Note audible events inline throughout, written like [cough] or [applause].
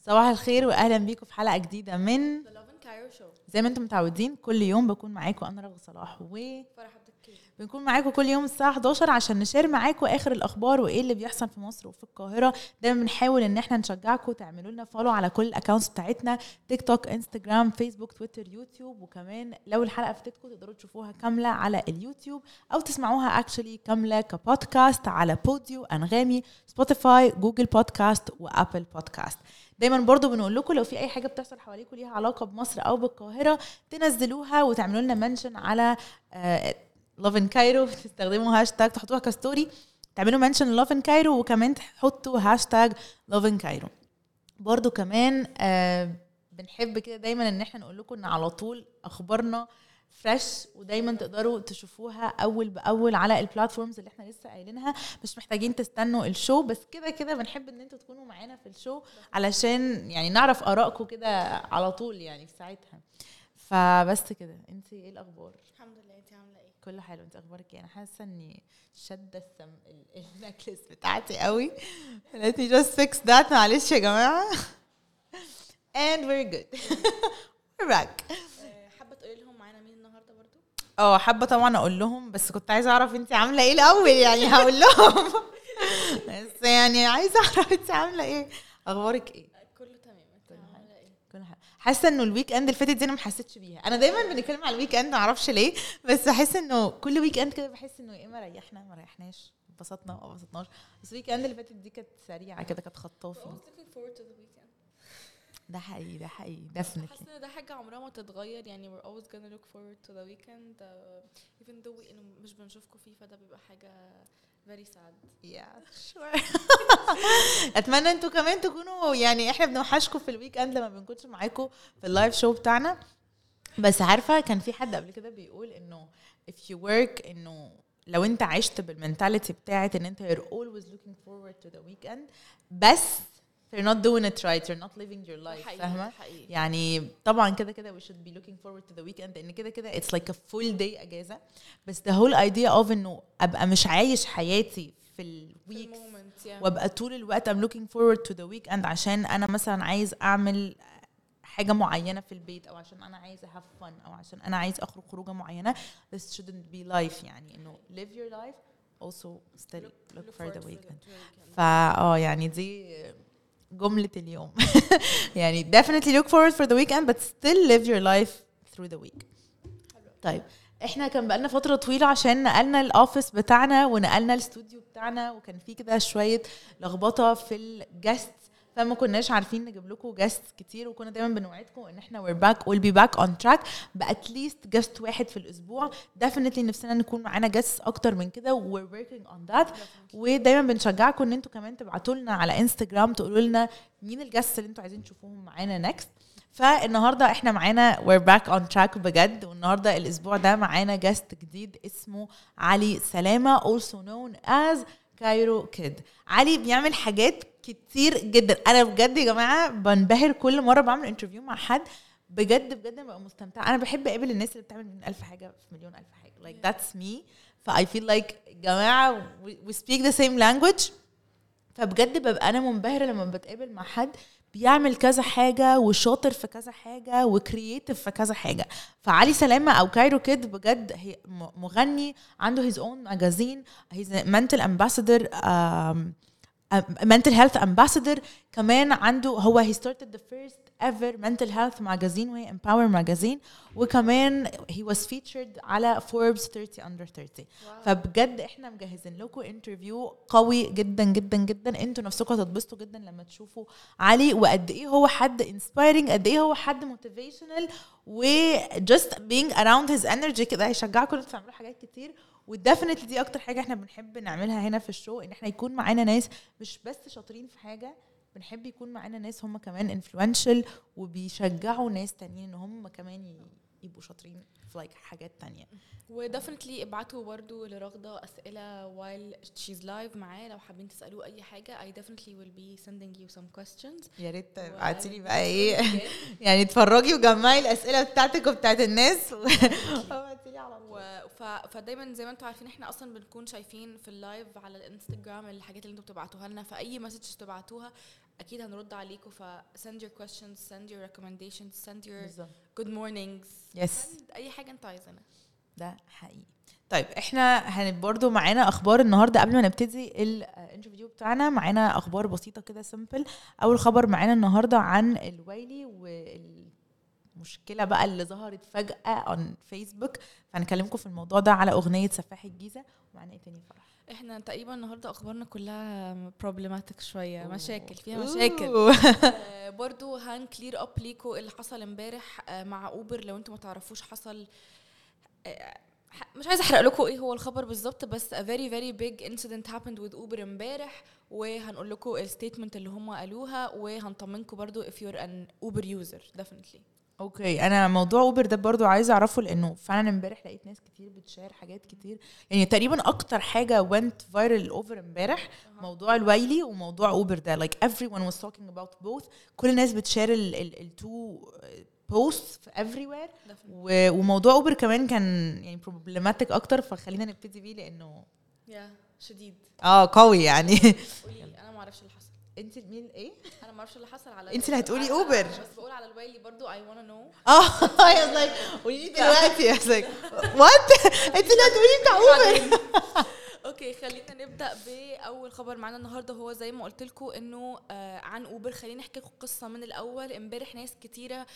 صباح الخير واهلا بيكم في حلقة جديدة من زي ما أنتم متعودين كل يوم بكون معاكم أنا رغد صلاح وبنكون فرح الكريم معاكم كل يوم الساعة 11 عشان نـ share معاكم آخر الأخبار وإيه اللي بيحصل في مصر وفي القاهرة. دايما بنحاول إن إحنا نشجعكم تعملوا لنا follow على كل ال accounts بتاعتنا تيك توك انستجرام فيسبوك تويتر يوتيوب وكمان لو الحلقة فاتتكم تقدروا تشوفوها كاملة على اليوتيوب أو تسمعوها actually كاملة كبودكاست على بوديو أنغامي سبوتيفاي جوجل Podcasts وابل Podcasts دايما برضو بنقول لكم لو في أي حاجة بتحصل حواليكم ليها علاقة بمصر أو بالقاهرة تنزلوها وتعملوا لنا mention على Love in Cairo تستخدموا هاشتاج تحطوها ك story. تعملوا mention Love in Cairo وكمان تحطوا hashtag Love in Cairo برضو كمان آه بنحب كده دايما إن إحنا نقول لكم إن على طول أخبارنا fresh ودايما تقدروا تشوفوها أول بأول على ال platforms اللي إحنا لسه قايلينها. مش محتاجين تستنوا ال show بس كده كده بنحب إن إنتوا تكونوا معانا في ال show علشان يعني نعرف آرائكم كده على طول يعني في ساعتها. فبس كده انت إيه الأخبار؟ الحمد لله. كله حلو. انت أخبارك إيه؟ أنا حاسه اني شاده السم ال- ال necklace بتاعتي قوي. Let me just fix that. معلش يا جماعة. And we're good. We're back. آه، حابة تقولي لهم معانا مين النهارده برضو؟ آه حابة طبعا أقول لهم بس كنت عايزة أعرف أنت عاملة إيه الأول. يعني هقول لهم. بس يعني عايزة أعرف أنت عاملة إيه. أخبارك إيه آه، كله تمام انت كله حلو. عامله إيه كل حاجة حاسة إنه ال weekend اللي فاتت دي أنا ما حسيتش بيها. أنا دايما بنتكلم على ال weekend ما أعرفش ليه بس بحس إنه كل weekend كده بحس إنه يا إما ريحنا ما ريحناش انبسطنا ما انبسطناش بس ال weekend اللي فاتت دي كانت سريعة كده كانت خطافه ده حقيقي ده حقيقي حاسه definitely. إن ده حاجة عمرها ما تتغير. يعني we're always gonna look forward to the weekend. uh, even though we- مش بنشوفكم فيه فده بيبقى حاجة very sad. Yeah. [laughs] Sure. [laughs] أتمنى أنتوا كمان تكونوا يعني إحنا بنوحشكم في ال weekend لما بنكونش معاكم في ال live show بتاعنا. بس عارفة كان في حد قبل كده بيقول إنه if you work إنه لو أنت عشت بال mentality بتاعت إن أنت you're always looking forward to the weekend. بس you're not doing it right you're not living your life حقيقي فاهمه حقيقي يعني طبعا كده كده we should be looking forward to the weekend لأن كده كده it's like a full day اجازه بس the whole idea of انه ابقى مش عايش حياتي في الويكس yeah. وابقى طول الوقت I'm looking forward to the weekend عشان أنا مثلا عايز اعمل حاجة معينة في البيت أو عشان أنا عايز have fun أو عشان أنا عايز اخرج خروجة معينة this shouldn't be life يعني انه live your life also still look, Look for weekend to the weekend. فا آه يعني دي جملة اليوم [laughs] يعني definitely look forward for the weekend but still live your life through the week. طيب إحنا كان بقالنا فترة طويلة عشان نقلنا ال office بتاعنا ونقلنا الاستوديو بتاعنا وكان في كده شوية لخبطة في ال guests فما كناش عارفين نجيب لكم guests كتير وكنا دايما بنوعدكم إن إحنا we're back we'll be back on track. بات least guest واحد في الأسبوع. Definitely نفسنا نكون معانا guests أكتر من كده we're working on that. ودايما بنشجعكم إن أنتوا كمان تبعتوا لنا على انستجرام تقولوا لنا مين ال guests اللي أنتوا عايزين تشوفوهم معانا next فالنهاردة إحنا معانا we're back on track بجد والنهاردة الأسبوع ده معانا guest جديد اسمه علي سلامة also known as Cairo Kid علي بيعمل حاجات كتير جدا. أنا بجد يا جماعة بنبهر كل مرة بعمل interview مع حد. بجد بجد ببقى مستمتعة. أنا بحب أقابل الناس اللي بتعمل مليون ألف حاجة في مليون ألف حاجة. Like that's me. ف I feel like يا جماعة we, we speak the same language. فبجد ببقى أنا منبهرة لما بتقابل مع حد بيعمل كذا حاجة وشاطر في كذا حاجة و creative في كذا حاجة. فعلي سلامة أو Cairo Kid بجد he مغني عنده his own magazine. He's a mental ambassador. um, mental health ambassador كمان عنده هو he started the first ever mental health magazine وهي Empower Magazine وكمان he was featured على فوربس 30 under 30 wow. فبجد إحنا مجهزين لكم interview قوي جدا جدا جدا. أنتوا نفسكم هتتبسطوا جدا لما تشوفوا علي وقد إيه هو حد inspiring قد إيه هو حد motivational و just being around his energy كده هيشجعكم أنتوا تعملوا حاجات كتير. و definitely دي أكتر حاجة إحنا بنحب نعملها هنا في ال show إن إحنا يكون معانا ناس مش بس شاطرين في حاجة بنحب يكون معانا ناس هم كمان influential وبيشجعوا ناس تانيين إن هم كمان يبقوا شاطرين. في like حاجات تانية. و definitely ابعتوا برضو لرغدة أسئلة while she's live معاه لو حابين تسألوه أي حاجة I definitely will be sending you some questions. يا ريت تبعتي لي بقى إيه؟ [laughs] يعني اتفرجي وجمعي الأسئلة بتاعتك وبتاعت الناس. [laughs] فدايما زي ما أنتم عارفين إحنا أصلا بنكون شايفين في ال live على الإنستجرام الحاجات اللي أنتم بتبعتوها لنا. فأي message تبعتوها أكيد هنرد عليكم ف send your questions send your recommendations send your good mornings. Yes. send أي حاجة أنتوا عايزينها. ده حقيقي. طيب إحنا هن برضو معانا أخبار النهارده قبل ما نبتدي ال interview بتاعنا. معانا أخبار بسيطة كده simple أول خبر معانا النهارده عن الويلي والمشكلة بقى اللي ظهرت فجأة on فيسبوك فهنكلمكم في الموضوع ده على أغنية سفاح الجيزة. ومعانا إيه تاني فرح؟ إحنا تقريبا النهارده أخبارنا كلها problematic شوية أوه. مشاكل فيها مشاكل. [laughs] آه، برضو هن clear up ليكو اللي حصل امبارح آه، مع Uber لو أنتوا ما تعرفوش حصل آه، مش عايزة أحرق لكم إيه هو الخبر بالظبط بس a very very big incident happened with Uber امبارح وهنقول لكم ال statement اللي هم قالوها وهنطمنكم برضو if you're an Uber user definitely أوكي أنا موضوع Uber ده برضو عايزة أعرفه لأنه فعلا امبارح لقيت ناس كتير بتشير حاجات كتير. يعني تقريبا أكتر حاجة went viral over امبارح موضوع الويلي وموضوع Uber ده. Like everyone was talking about both. كل الناس بتشير ال two posts everywhere. Definitely. و- وموضوع Uber كمان كان يعني problematic أكتر فخلينا نبتدي بيه لأنه yeah شديد. آه قوي يعني. قولي أنا ما أعرفش اللي حصل. انت مين إيه؟ أنا ما أعرفش اللي حصل على انت اللي هتقولي Uber. بس بقول على الويلي برضو I wanna know. آه [laughs] I was like قولي لي دلوقتي like what? [laughs] انت اللي هتقولي بتاع [laughs] اوبر. أوكي خلينا نبدأ بأول خبر معانا النهارده. هو زي ما قلت لكم إنه آه عن Uber. خلينا نحكي لكم قصة من الأول. امبارح ناس كتيرة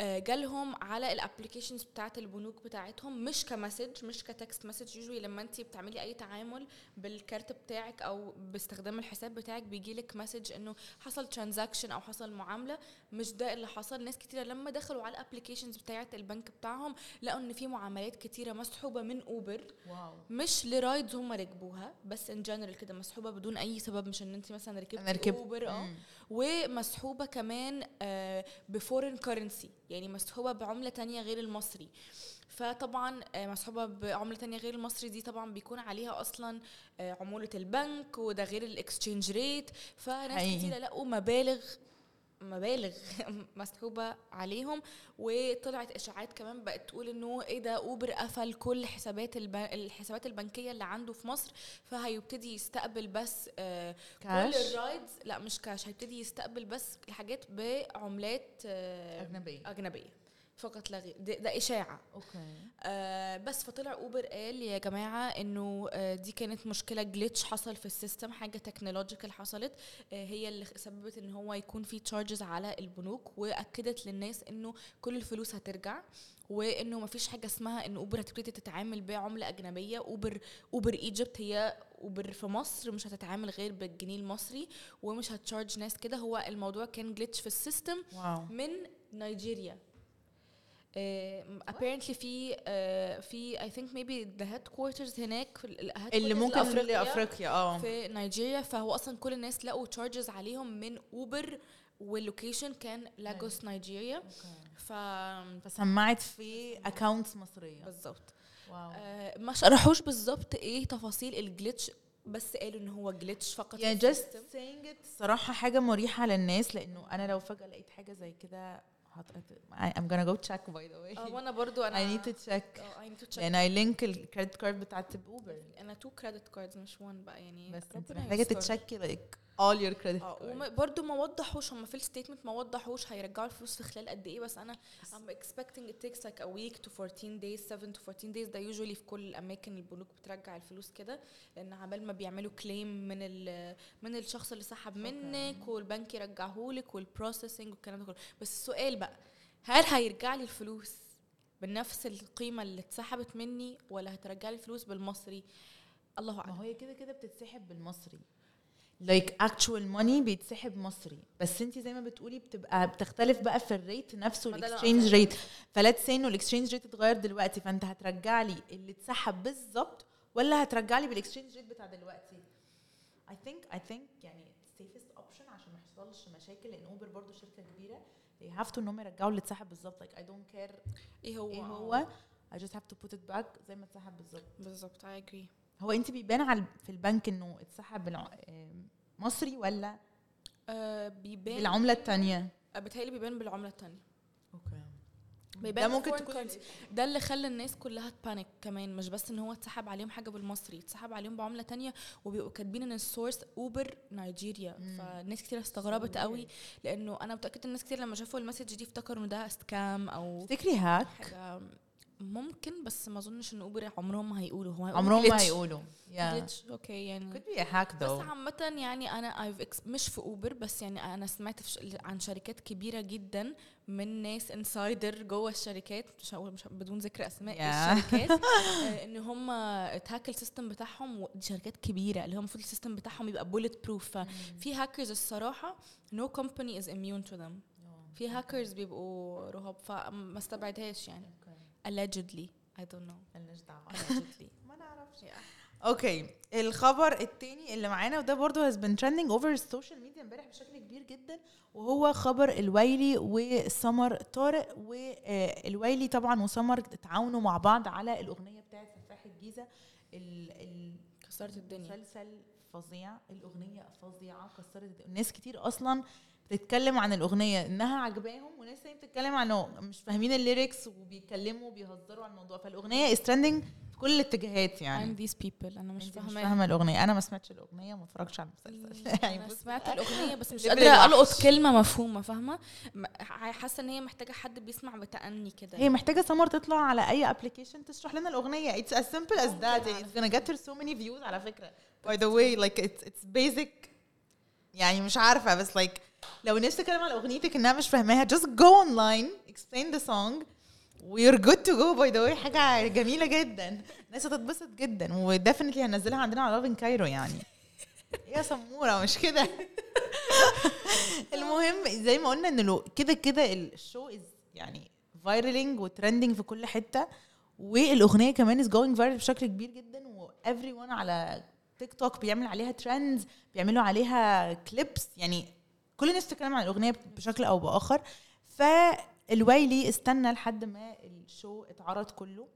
جالهم على ال applications بتاعت البنوك بتاعتهم مش ك message مش ك text message usually لما انت بتعملي أي تعامل بالكارت بتاعك أو باستخدام الحساب بتاعك بيجي لك message إنه حصل transaction أو حصل معاملة. مش ده اللي حصل. ناس كتيرة لما دخلوا على ال applications بتاعت البنك بتاعهم لقوا إن في معاملات كتيرة مسحوبة من Uber wow. مش ل rides هم ركبوها بس in general كده مسحوبة بدون أي سبب. مش إن انت مثلا ركبتي Uber آه. ومسحوبة كمان ب foreign currency يعني مسحوبة بعملة تانية غير المصري فطبعا آه، مسحوبة بعملة تانية غير المصري دي طبعا بيكون عليها أصلا آه، عمولة البنك وده غير ال exchange rate فناس. كتير لقوا مبالغ مبالغ [laughs] مسحوبة عليهم وطلعت إشاعات كمان بقت تقول إنه إيه ده Uber قفل كل حسابات الب... الحسابات البنكية اللي عنده في مصر فهيبتدي يستقبل بس آه كل ال rides لا مش كاش هيبتدي يستقبل بس الحاجات بعملات آه أجنبية. أجنبية. فقط لا غير. ده, ده إشاعة. أوكي. آه بس فطلع Uber قال يا جماعة إنه آه دي كانت مشكلة glitch حصل في ال system حاجة technological حصلت. آه هي اللي سببت إن هو يكون في charges على البنوك وأكدت للناس إنه كل الفلوس هترجع وإنه ما فيش حاجة اسمها إن Uber هتبتدي تتعامل بعملة أجنبية. Uber Uber Egypt هي Uber في مصر مش هتتعامل غير بالجنيه المصري ومش هت charge ناس كده. هو الموضوع كان glitch في ال system wow. من نيجيريا. آه، apparently في آه، في I think maybe the headquarters هناك في ال- ال- اللي ممكن لأفريقيا. لافريقيا آه. في نيجيريا فهو أصلا كل الناس لقوا charges عليهم من اوبر وال location كان لاجوس نيجيريا. ف فسمعت في accounts مصرية. بالظبط. آه، ما شرحوش بالظبط إيه تفاصيل ال glitch بس قالوا إن هو glitch فقط يعني في saying it صراحة حاجة مريحة للناس لأنه أنا لو فجأة لقيت حاجة زي كده هت... I'm gonna go check by the way. آه، وأنا برضو أنا I need to check. آه، I need to check. لأن I link ال credit card بتاعت بأوبر أنا two credit cards مش وان بقى يعني بس انت ربنا محتاجة يستر. تتشكي like all your credit آه وبرده ما وضحوش هم في ال statement ما وضحوش هيرجعوا الفلوس في خلال قد إيه بس أنا I'm expecting it takes like a week to 14 days 7 to 14 days ده usually في كل الأماكن البنوك بترجع الفلوس كده لأن عبال ما بيعملوا claim من ال من الشخص اللي سحب منك والبنك يرجعه لك وال processing والكلام ده كله. بس السؤال بقى هل هيرجع لي الفلوس بنفس القيمة اللي اتسحبت مني ولا هترجع لي الفلوس بالمصري؟ الله ما أعلم. هو هي كده كده بتتسحب بالمصري. Like actual money بيتسحب مصري. بس انت زي ما بتقولي بتبقى بتختلف بقى في ال rate نفسه ال exchange rate ف let's say انه ال exchange rate اتغير دلوقتي فانت هترجع لي اللي اتسحب بالظبط ولا هترجع لي بال exchange rate بتاع دلوقتي؟ I think I think يعني safest option عشان ما يحصلش مشاكل لأن اوبر برضو شركة كبيرة. They have to انهم يرجعوا اللي اتسحب بالظبط. Like I don't care إيه هو؟ إيه هو. I just have to put it back زي ما اتسحب بالظبط. بالظبط I agree. هو انت بيبان على في البنك انه اتسحب بالع... آم، مصري ولا آه بيبان بالعملة الثانية آه، بيتهيألي بيبان بالعملة التانية okay بيبان ده ممكن تكون. ده اللي خلى الناس كلها ت panic كمان مش بس إن هو اتسحب عليهم حاجة بالمصري اتسحب عليهم بعملة تانية وبيبقوا كاتبين إن ال source اوبر نيجيريا مم. فالناس كتير استغربت قوي. لأنه أنا متأكدة الناس كتير لما شافوا ال message دي افتكروا إن ده scam أو تفتكري hack ممكن بس ما أظنش إن أوبر عمرهم ما هيقولوا. هو عمرهم ما هيقولوا. Yeah. okay يعني could be a hack بس though. عامة يعني أنا I've مش في أوبر بس يعني أنا سمعت عن شركات كبيرة جدا من ناس insider جوه الشركات مش هقول مش بدون ذكر أسماء Yeah. الشركات [laughs] آه، إن هم ات hack ال system بتاعهم ودي شركات كبيرة اللي هو المفروض ال system بتاعهم يبقى bulletproof ففي هاكرز الصراحة no company is immune to them. في هاكرز بيبقوا رهاب فما استبعدهاش يعني. Allegedly. I don't know. ملناش دعوه allegedly. [laughs] ما نعرفش. okay الخبر التاني اللي معانا وده برضو has been trending over ال social media امبارح بشكل كبير جدا وهو خبر الويلي وسمر طارق والويلي طبعا وسمر اتعاونوا مع بعض على الأغنية بتاعت سفاح الجيزة. ال- ال- كسرت الدنيا. مسلسل فظيع. الأغنية فظيعة كسرت الد- ناس كتير أصلا بتتكلم عن الأغنية إنها عجباهم وناس بتتكلم عنه مش فاهمين ال lyrics وبيتكلموا وبيهزروا على الموضوع. فالأغنية trending في كل الاتجاهات يعني. I'm these people. أنا مش انت مش فاهمة. الأغنية. أنا ما سمعتش الأغنية وما اتفرجتش على المسلسل. يعني أنا سمعت الأغنية بس مش [laughs] قادرة. ألقط كلمة مفهومة فاهمة؟ حاسة إن هي محتاجة حد بيسمع بتأني كده. هي محتاجة سمر تطلع على أي ابلكيشن تشرح لنا الأغنية. It's as simple as that. على it's gonna get her so many views على فكرة. The way like it's it's basic. يعني مش عارفة بس like لو نفسك تتكلم على أغنيتك إنها مش فاهماها just go online explain the song. We're good to go by the way. حاجة جميلة جدا. الناس هتتبسط جدا. و definitely هنزلها عندنا على لافين كايرو يعني. يا سمورة مش كده؟ المهم زي ما قلنا إن كده كده ال show is يعني viraling و trending في كل حتة. والأغنية كمان is going viral بشكل كبير جدا. و everyone على تيك توك بيعمل عليها trends بيعملوا عليها clips يعني كل الناس بتتكلم عن الأغنية بشكل أو بآخر. فالويلي استنى لحد ما ال show اتعرض كله.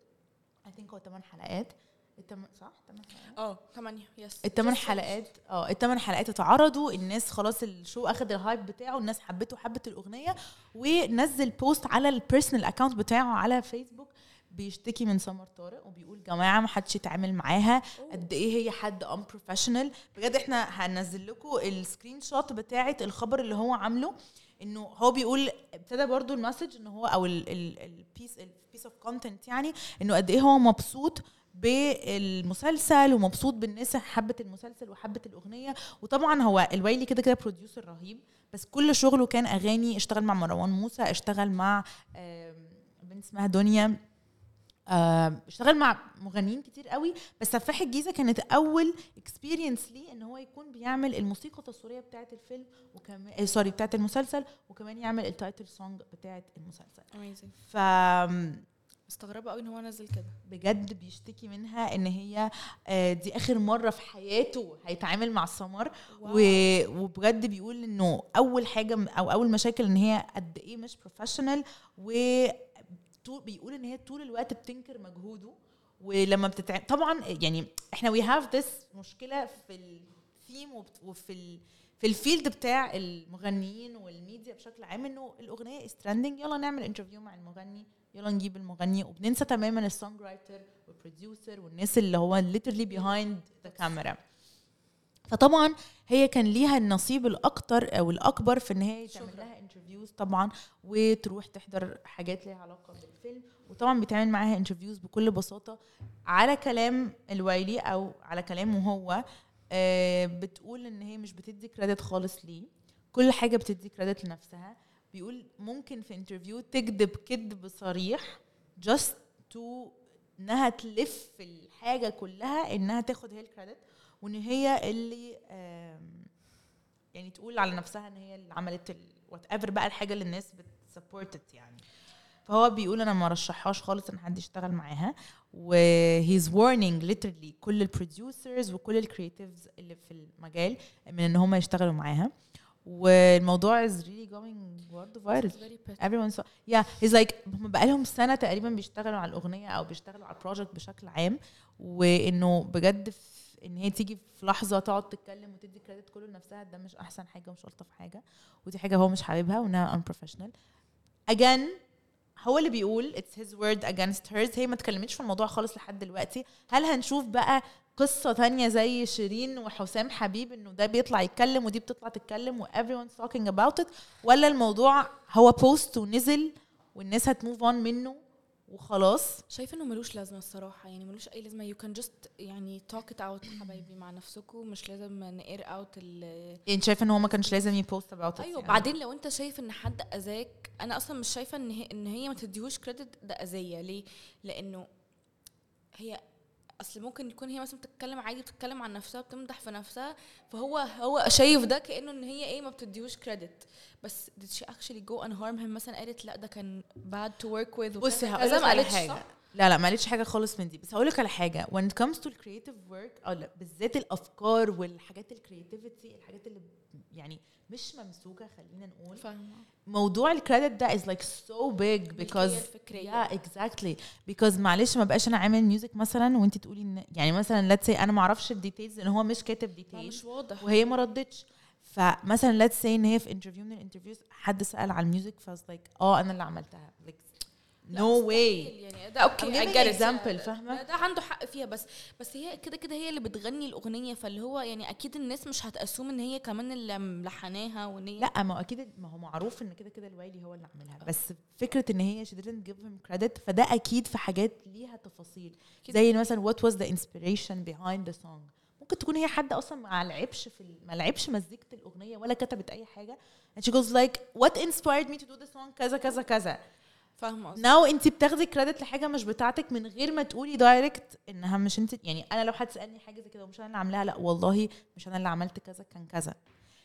I think هو 8 حلقات. التم... صح؟ 8 حلقات؟ آه 8 yes الثمان حلقات. آه الثمان حلقات اتعرضوا. الناس خلاص ال show أخد ال hype بتاعه. الناس حبته حبت الأغنية. ونزل post على ال personal account بتاعه على فيسبوك بيشتكي من سمر طارق وبيقول جماعة ما حدش يتعامل معاها. قد إيه هي حد unprofessional بجد إحنا هنزل لكم ال screenshot بتاعة الخبر اللي هو عامله. إنه هو بيقول ابتدى برضو ال message إن هو أو ال piece ال piece of content يعني إنه قد إيه هو مبسوط بالمسلسل ومبسوط بالناس حبت المسلسل وحبت الأغنية. وطبعا هو الويلي كده كده producer رهيب. بس كل شغله كان أغاني اشتغل مع مروان موسى اشتغل مع بنت اسمها دنيا. اشتغل مع مغنيين كتير قوي بس سفاح الجيزة كانت أول experience ليه إن هو يكون بيعمل الموسيقى التصويرية بتاعه الفيلم وكمان sorry بتاعه المسلسل وكمان يعمل ال title song بتاعه المسلسل. ف مستغربة قوي إن هو نزل كده. بجد بيشتكي منها إن هي آه، دي آخر مرة في حياته هيتعامل مع السمر. وبجد بيقول إنه أول حاجة أو أول مشاكل إن هي قد إيه مش professional و طول- بيقول إن هي طول الوقت بتنكر مجهوده ولما بتتع... طبعا يعني إحنا we have this مشكلة في الثيم وفي ال... في ال field بتاع المغنيين والميديا بشكل عام إنه الأغنية is trending يلا نعمل interview مع المغني يلا نجيب المغني وبننسى تماما ال songwriter وال producer والناس اللي هو literally behind the camera. فطبعا هي كان ليها النصيب الأكتر أو الأكبر في إن هي تعمل. لها interviews طبعا وتروح تحضر حاجات ليها علاقة بالفيلم وطبعا بيتعمل معاها interviews بكل بساطة على كلام الويلي أو على كلامه هو. آه، بتقول إن هي مش بتدي credit خالص ليه. كل حاجة بتدي credit لنفسها. بيقول ممكن في interview تكذب كذب صريح just to إنها تلف الحاجة كلها إنها تاخد هي ال credit وإن هي اللي يعني تقول على نفسها إن هي اللي عملت whatever بقى الحاجة اللي الناس بت support it يعني. فهو بيقول أنا ما رشحهاش خالص إن حد يشتغل معاها. و he's warning literally كل ال producers وكل ال creatives اللي في المجال من إن هم يشتغلوا معاها. والموضوع is really going برضه viral everyone saw yeah he's like هم بقالهم سنة تقريبا بيشتغلوا على الأغنية أو بيشتغلوا على البروجكت بشكل عام. وإنه بجد في إن هي تيجي في لحظة تقعد تتكلم وتدي كريدت كله لنفسها ده مش أحسن حاجة ومش ألطف حاجة. ودي حاجة هو مش حاببها وإنها unprofessional. Again هو اللي بيقول it's his word against hers. هي ما اتكلمتش في الموضوع خالص لحد دلوقتي. هل هنشوف بقى قصة تانية زي شيرين وحسام حبيب إنه ده بيطلع يتكلم ودي بتطلع تتكلم و everyone's talking about it ولا الموضوع هو بوست ونزل والناس هت move on منه وخلاص. شايفة إنه ملوش لازمة الصراحة يعني ملوش أي لازمة. you can just يعني talk it out حبايبي مع نفسكم مش لازم ن air out ال يعني شايفة إن هو ما كانش لازم ي post it أيوه يعني. بعدين لو أنت شايف إن حد أذاك أنا أصلا مش شايفة إن هي إن هي ما تديهوش credit ده أذية. ليه؟ لأنه هي أصل ممكن يكون هي مثلا بتتكلم عادي بتتكلم عن نفسها بتمدح في نفسها فهو هو شايف ده كأنه إن هي إيه ما بتديهوش كريدت بس did she actually go and harm him مثلا؟ قالت لا ده كان bad to work with بصي هقول لك على حاجة؟ لا لا قالتش حاجة خالص من دي. بس هقول لك على حاجة. When it comes to creative work أو لا بالذات الأفكار والحاجات الكرياتيفيتي الحاجات اللي يعني مش ممسوكه خلينا نقول. فاهمة. موضوع ال credit ده is like so big because الفكرية. yeah exactly. Because معلش ما بقاش أنا عامل music مثلا وانت تقولي إن يعني مثلا let's say أنا ما أعرفش ال details إن هو مش كاتب details مش واضح. وهي ما ردتش. فمثلا let's say إن هي في interview من ال interviews حد سأل على ال music فwas like آه أنا اللي عملتها. Like لا، no way. يعني ده okay get it. example، ده- عنده حق فيها بس بس هي كده كده هي اللي بتغني الأغنية فاللي هو يعني أكيد الناس مش هت assume إن هي كمان اللي ملحناها وإن هي لا ما هو أكيد ما هو معروف إن كده كده الوايلي هو اللي عاملها بس فكرة إن هي she didn't give him credit فده أكيد في حاجات ليها تفاصيل. زي مثلا what was the inspiration behind the song ممكن تكون هي حد أصلا ما لعبش في ما لعبش مزيكة الأغنية ولا كتبت أي حاجة and she goes like what inspired me to do the song كذا كذا كذا؟ فاهمة ناو انت بتاخدي كريدت لحاجة مش بتاعتك من غير ما تقولي دايركت إنها مش انت يعني أنا لو حد سالني حاجة زي كده ومش أنا اللي عاملاها لأ والله مش أنا اللي عملت كذا كان كذا.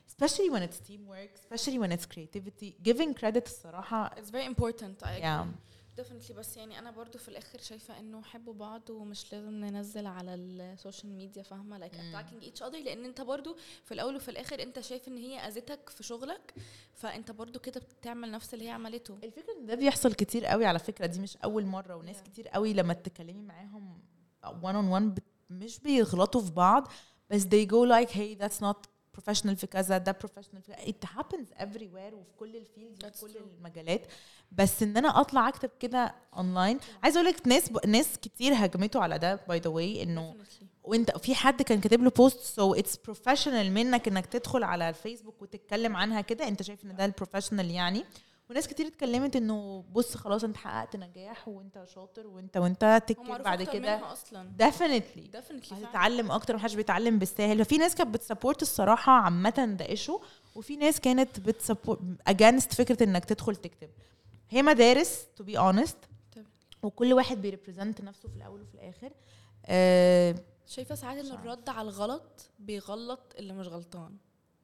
Especially when it's teamwork especially when it's creativity giving credit الصراحة it's very important I yeah. Definitely. بس يعني أنا برضو في الآخر شايفة إنه حبوا بعض ومش لازم ننزل على السوشيال ميديا فاهمة؟ like attacking each other. لأن أنت برضو في الأول وفي الآخر أنت شايف إن هي أذتك في شغلك فأنت برضو كده بتعمل نفس اللي هي عملته. الفكرة إن ده بيحصل كتير قوي على فكرة. دي مش أول مرة وناس Yeah. كتير قوي لما تتكلمي معاهم on one بت- مش بيغلطوا في بعض بس they go like hey that's not professional في كذا ده professional في كذا. it happens everywhere وفي كل الفيلدز وفي كل. المجالات بس إن أنا أطلع أكتب كده اونلاين عايزة أقول لك ناس ناس كتير هجمته على ده by the way إنه. وأنت في حد كان كاتب له post so it's professional منك إنك تدخل على الفيسبوك وتتكلم عنها كده أنت شايف إن ده ال professional يعني وناس كتير اتكلمت انه بص خلاص انت حققت نجاح وانت شاطر وانت وانت تكتب بعد كده. أصلا. Definitely. فعلاً. هتتعلم أكتر محدش بيتعلم بالساهل. ففي ناس كانت بت support الصراحة عامة ده issue وفي ناس كانت بت support against فكرة إنك تدخل تكتب. هي مدارس to be honest. وكل واحد بي represent نفسه في الأول وفي الآخر. آه شايفة ساعات إن. الرد على الغلط بيغلط اللي مش غلطان.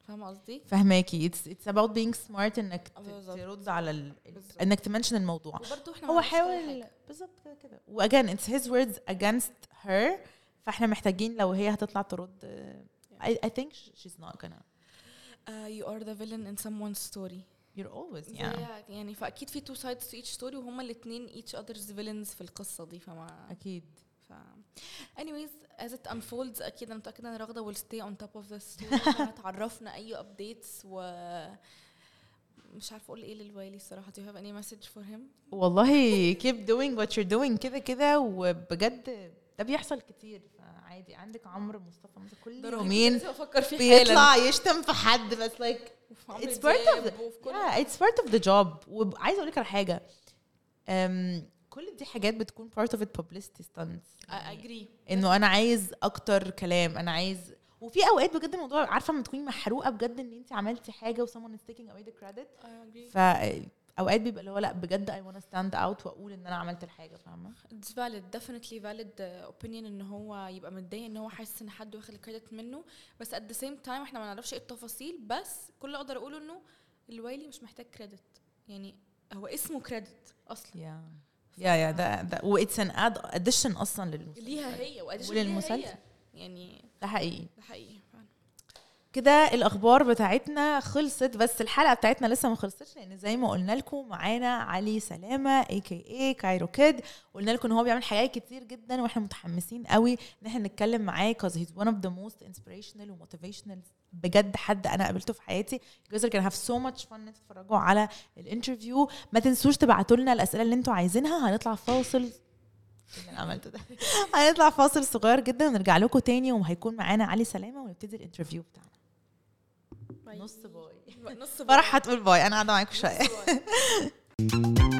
فاهمة قصدي؟ فهماكي. it's it's about being smart إنك. ترد على ال... إنك ت mention الموضوع. هو حاول. بالظبط كده كده. و again it's his words against her فإحنا محتاجين لو هي هتطلع ترد I, I think sh- she's not gonna. You are the villain in someone's story. You're always yeah. يعني فأكيد في two sides to each story وهما الاثنين each other's villains في القصة دي فما أكيد. ف anyways as it unfolds أكيد أنا متأكدة إن رغدة will stay on top of the story هتعرفنا [laughs] أي updates و مش عارفة أقول إيه للوايلي الصراحة. Do you have any message for him? والله keep doing what you're doing كده كده وبجد ده بيحصل كتير. فعادي عندك عمرو مصطفى مثلا كل يومين بيطلع يشتم في حد بس like it's part of the yeah it's part of the job. وعايزة أقول لك على حاجة. كل دي حاجات بتكون part of it publicity stunts. يعني agree. إنه أنا عايز أكتر كلام أنا عايز وفي أوقات بجد الموضوع عارفة لما تكوني محروقة بجد إن انت عملتي حاجة و someone is taking away the credit I agree. فاوقات بيبقى اللي هو لأ بجد I wanna stand out وأقول إن أنا عملت الحاجة فاهمة؟ Valid definitely valid uh, opinion إن هو يبقى متضايق إن هو حاسس إن حد واخد ال credit منه. بس at the same time إحنا ما نعرفش إيه التفاصيل بس كل اللي أقدر أقوله إنه الوايلي مش محتاج credit يعني هو اسمه credit أصلا. يا يا يا ده ده و it's an ad addition أصلا للمسلسل. ليها هي و addition هي. يعني ده حقيقي. ده حقيقي كده الأخبار بتاعتنا خلصت بس الحلقة بتاعتنا لسه ما خلصتش لأن زي ما قلنا لكم معانا علي سلامة a.k.a. Cairo Kid قلنا لكم إن هو بيعمل حاجات كتير جدا وإحنا متحمسين قوي إن إحنا نتكلم معاه cause he's one of the most inspirational و motivational بجد حد أنا قابلته في حياتي. Are gonna have so much fun إن تتفرجوا على ال interview ما تنسوش تبعتوا لنا الأسئلة اللي أنتوا عايزينها. هنطلع فاصل. اللي أنا عملته ده؟ [laughs] هنطلع فاصل صغير جدا ونرجع لكم تاني وهيكون معانا علي سلامة ونبتدي ال interview بتاعنا. نص bye. نص فرح هتقول bye. أنا قاعدة معاكم شوية. [laughs]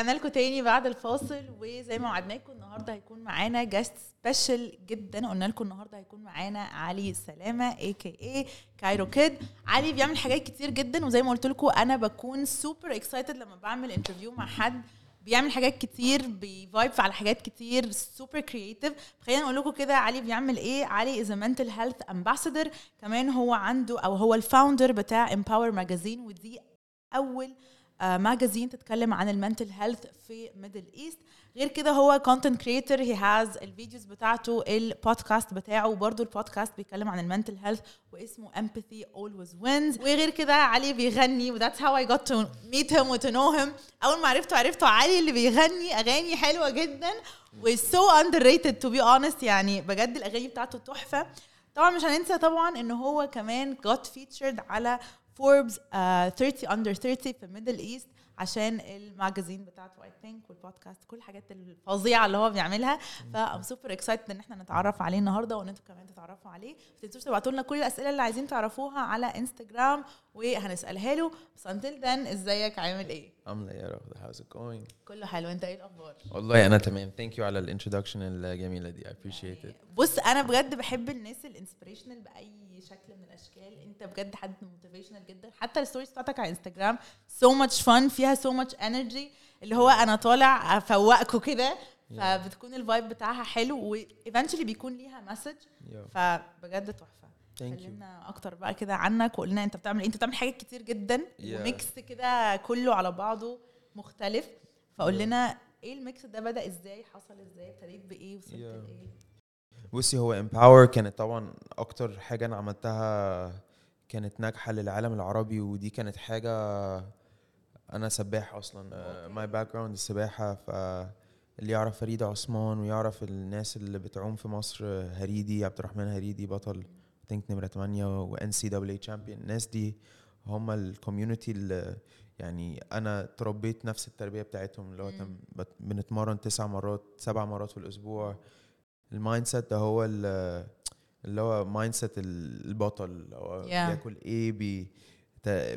رجعنا لكم تاني بعد الفاصل وزي ما وعدناكم النهارده هيكون معانا guest special جدا. قلنا لكم النهارده هيكون معانا علي سلامة a.k.a. Cairo Kid علي بيعمل حاجات كتير جدا وزي ما قلت لكم أنا بكون super excited لما بعمل interview مع حد. بيعمل حاجات كتير بي vibe على حاجات كتير super creative خلينا نقول لكم كده علي بيعمل إيه؟ علي is mental health ambassador كمان هو عنده أو هو ال founder بتاع Empower magazine ودي أول magazine تتكلم عن ال mental health في Middle East. غير كده هو content creator he has الفيديوز بتاعته البودكاست بتاعه وبرده البودكاست بيتكلم عن ال mental health واسمه empathy always wins. وغير كده علي بيغني و that's how I got to meet him و to know him أول ما عرفته عرفته علي اللي بيغني أغاني حلوة جدا و so underrated to be honest يعني بجد الأغاني بتاعته تحفة. طبعا مش هننسى طبعا إن هو كمان got featured على Forbes uh, 30 under 30 في Middle East عشان ال magazine بتاعته I think وال podcast كل الحاجات الفظيعة اللي هو بيعملها. ف I'm super excited إن إحنا نتعرف عليه النهارده وإن أنتوا كمان تتعرفوا عليه. ما تنسوش تبعتوا لنا كل الأسئلة اللي عايزين تعرفوها على انستجرام وهنسألها له. بس until then إزيك؟ عامل إيه؟ عاملة إيه يا رغدة how's it going? كله حلو. أنت إيه الأخبار؟ والله أنا تمام. Thank you على ال introduction الجميلة دي. Appreciate it. بص أنا بجد بحب الناس ال inspirational بأي شكل من الأشكال. أنت بجد حد motivational جدا. حتى ال stories بتاعتك على انستجرام so much fun فيها so much energy اللي هو أنا طالع افوقكم كده فبتكون ال vibe بتاعها حلو و eventually بيكون ليها message Yeah. فبجد تحفة. Thank you. كلمنا أكتر بقى كده عنك وقلنا أنت بتعمل إيه. أنت بتعمل حاجات كتير جدا Yeah. و mix كده كله على بعضه مختلف. فقول Yeah. لنا إيه ال mix ده بدأ إزاي حصل إزاي ابتديت بإيه وصلت Yeah. لإيه؟ بصي هو امباور كانت طبعا أكتر حاجة أنا عملتها كانت ناجحة للعالم العربي ودي كانت حاجة أنا سباح أصلا. my background السباحة ف اللي يعرف فريدة عثمان ويعرف الناس اللي بتعوم في مصر هريدي عبد الرحمن هريدي بطل. think نمرة 8 و NCW champion الناس دي هم ال community اللي يعني أنا تربيت نفس التربية بتاعتهم اللي هو بنتمرن تسع مرات سبع مرات في الأسبوع. ال mindset ده هو ال- اللي هو mindset البطل هو Yeah. بياكل إيه بي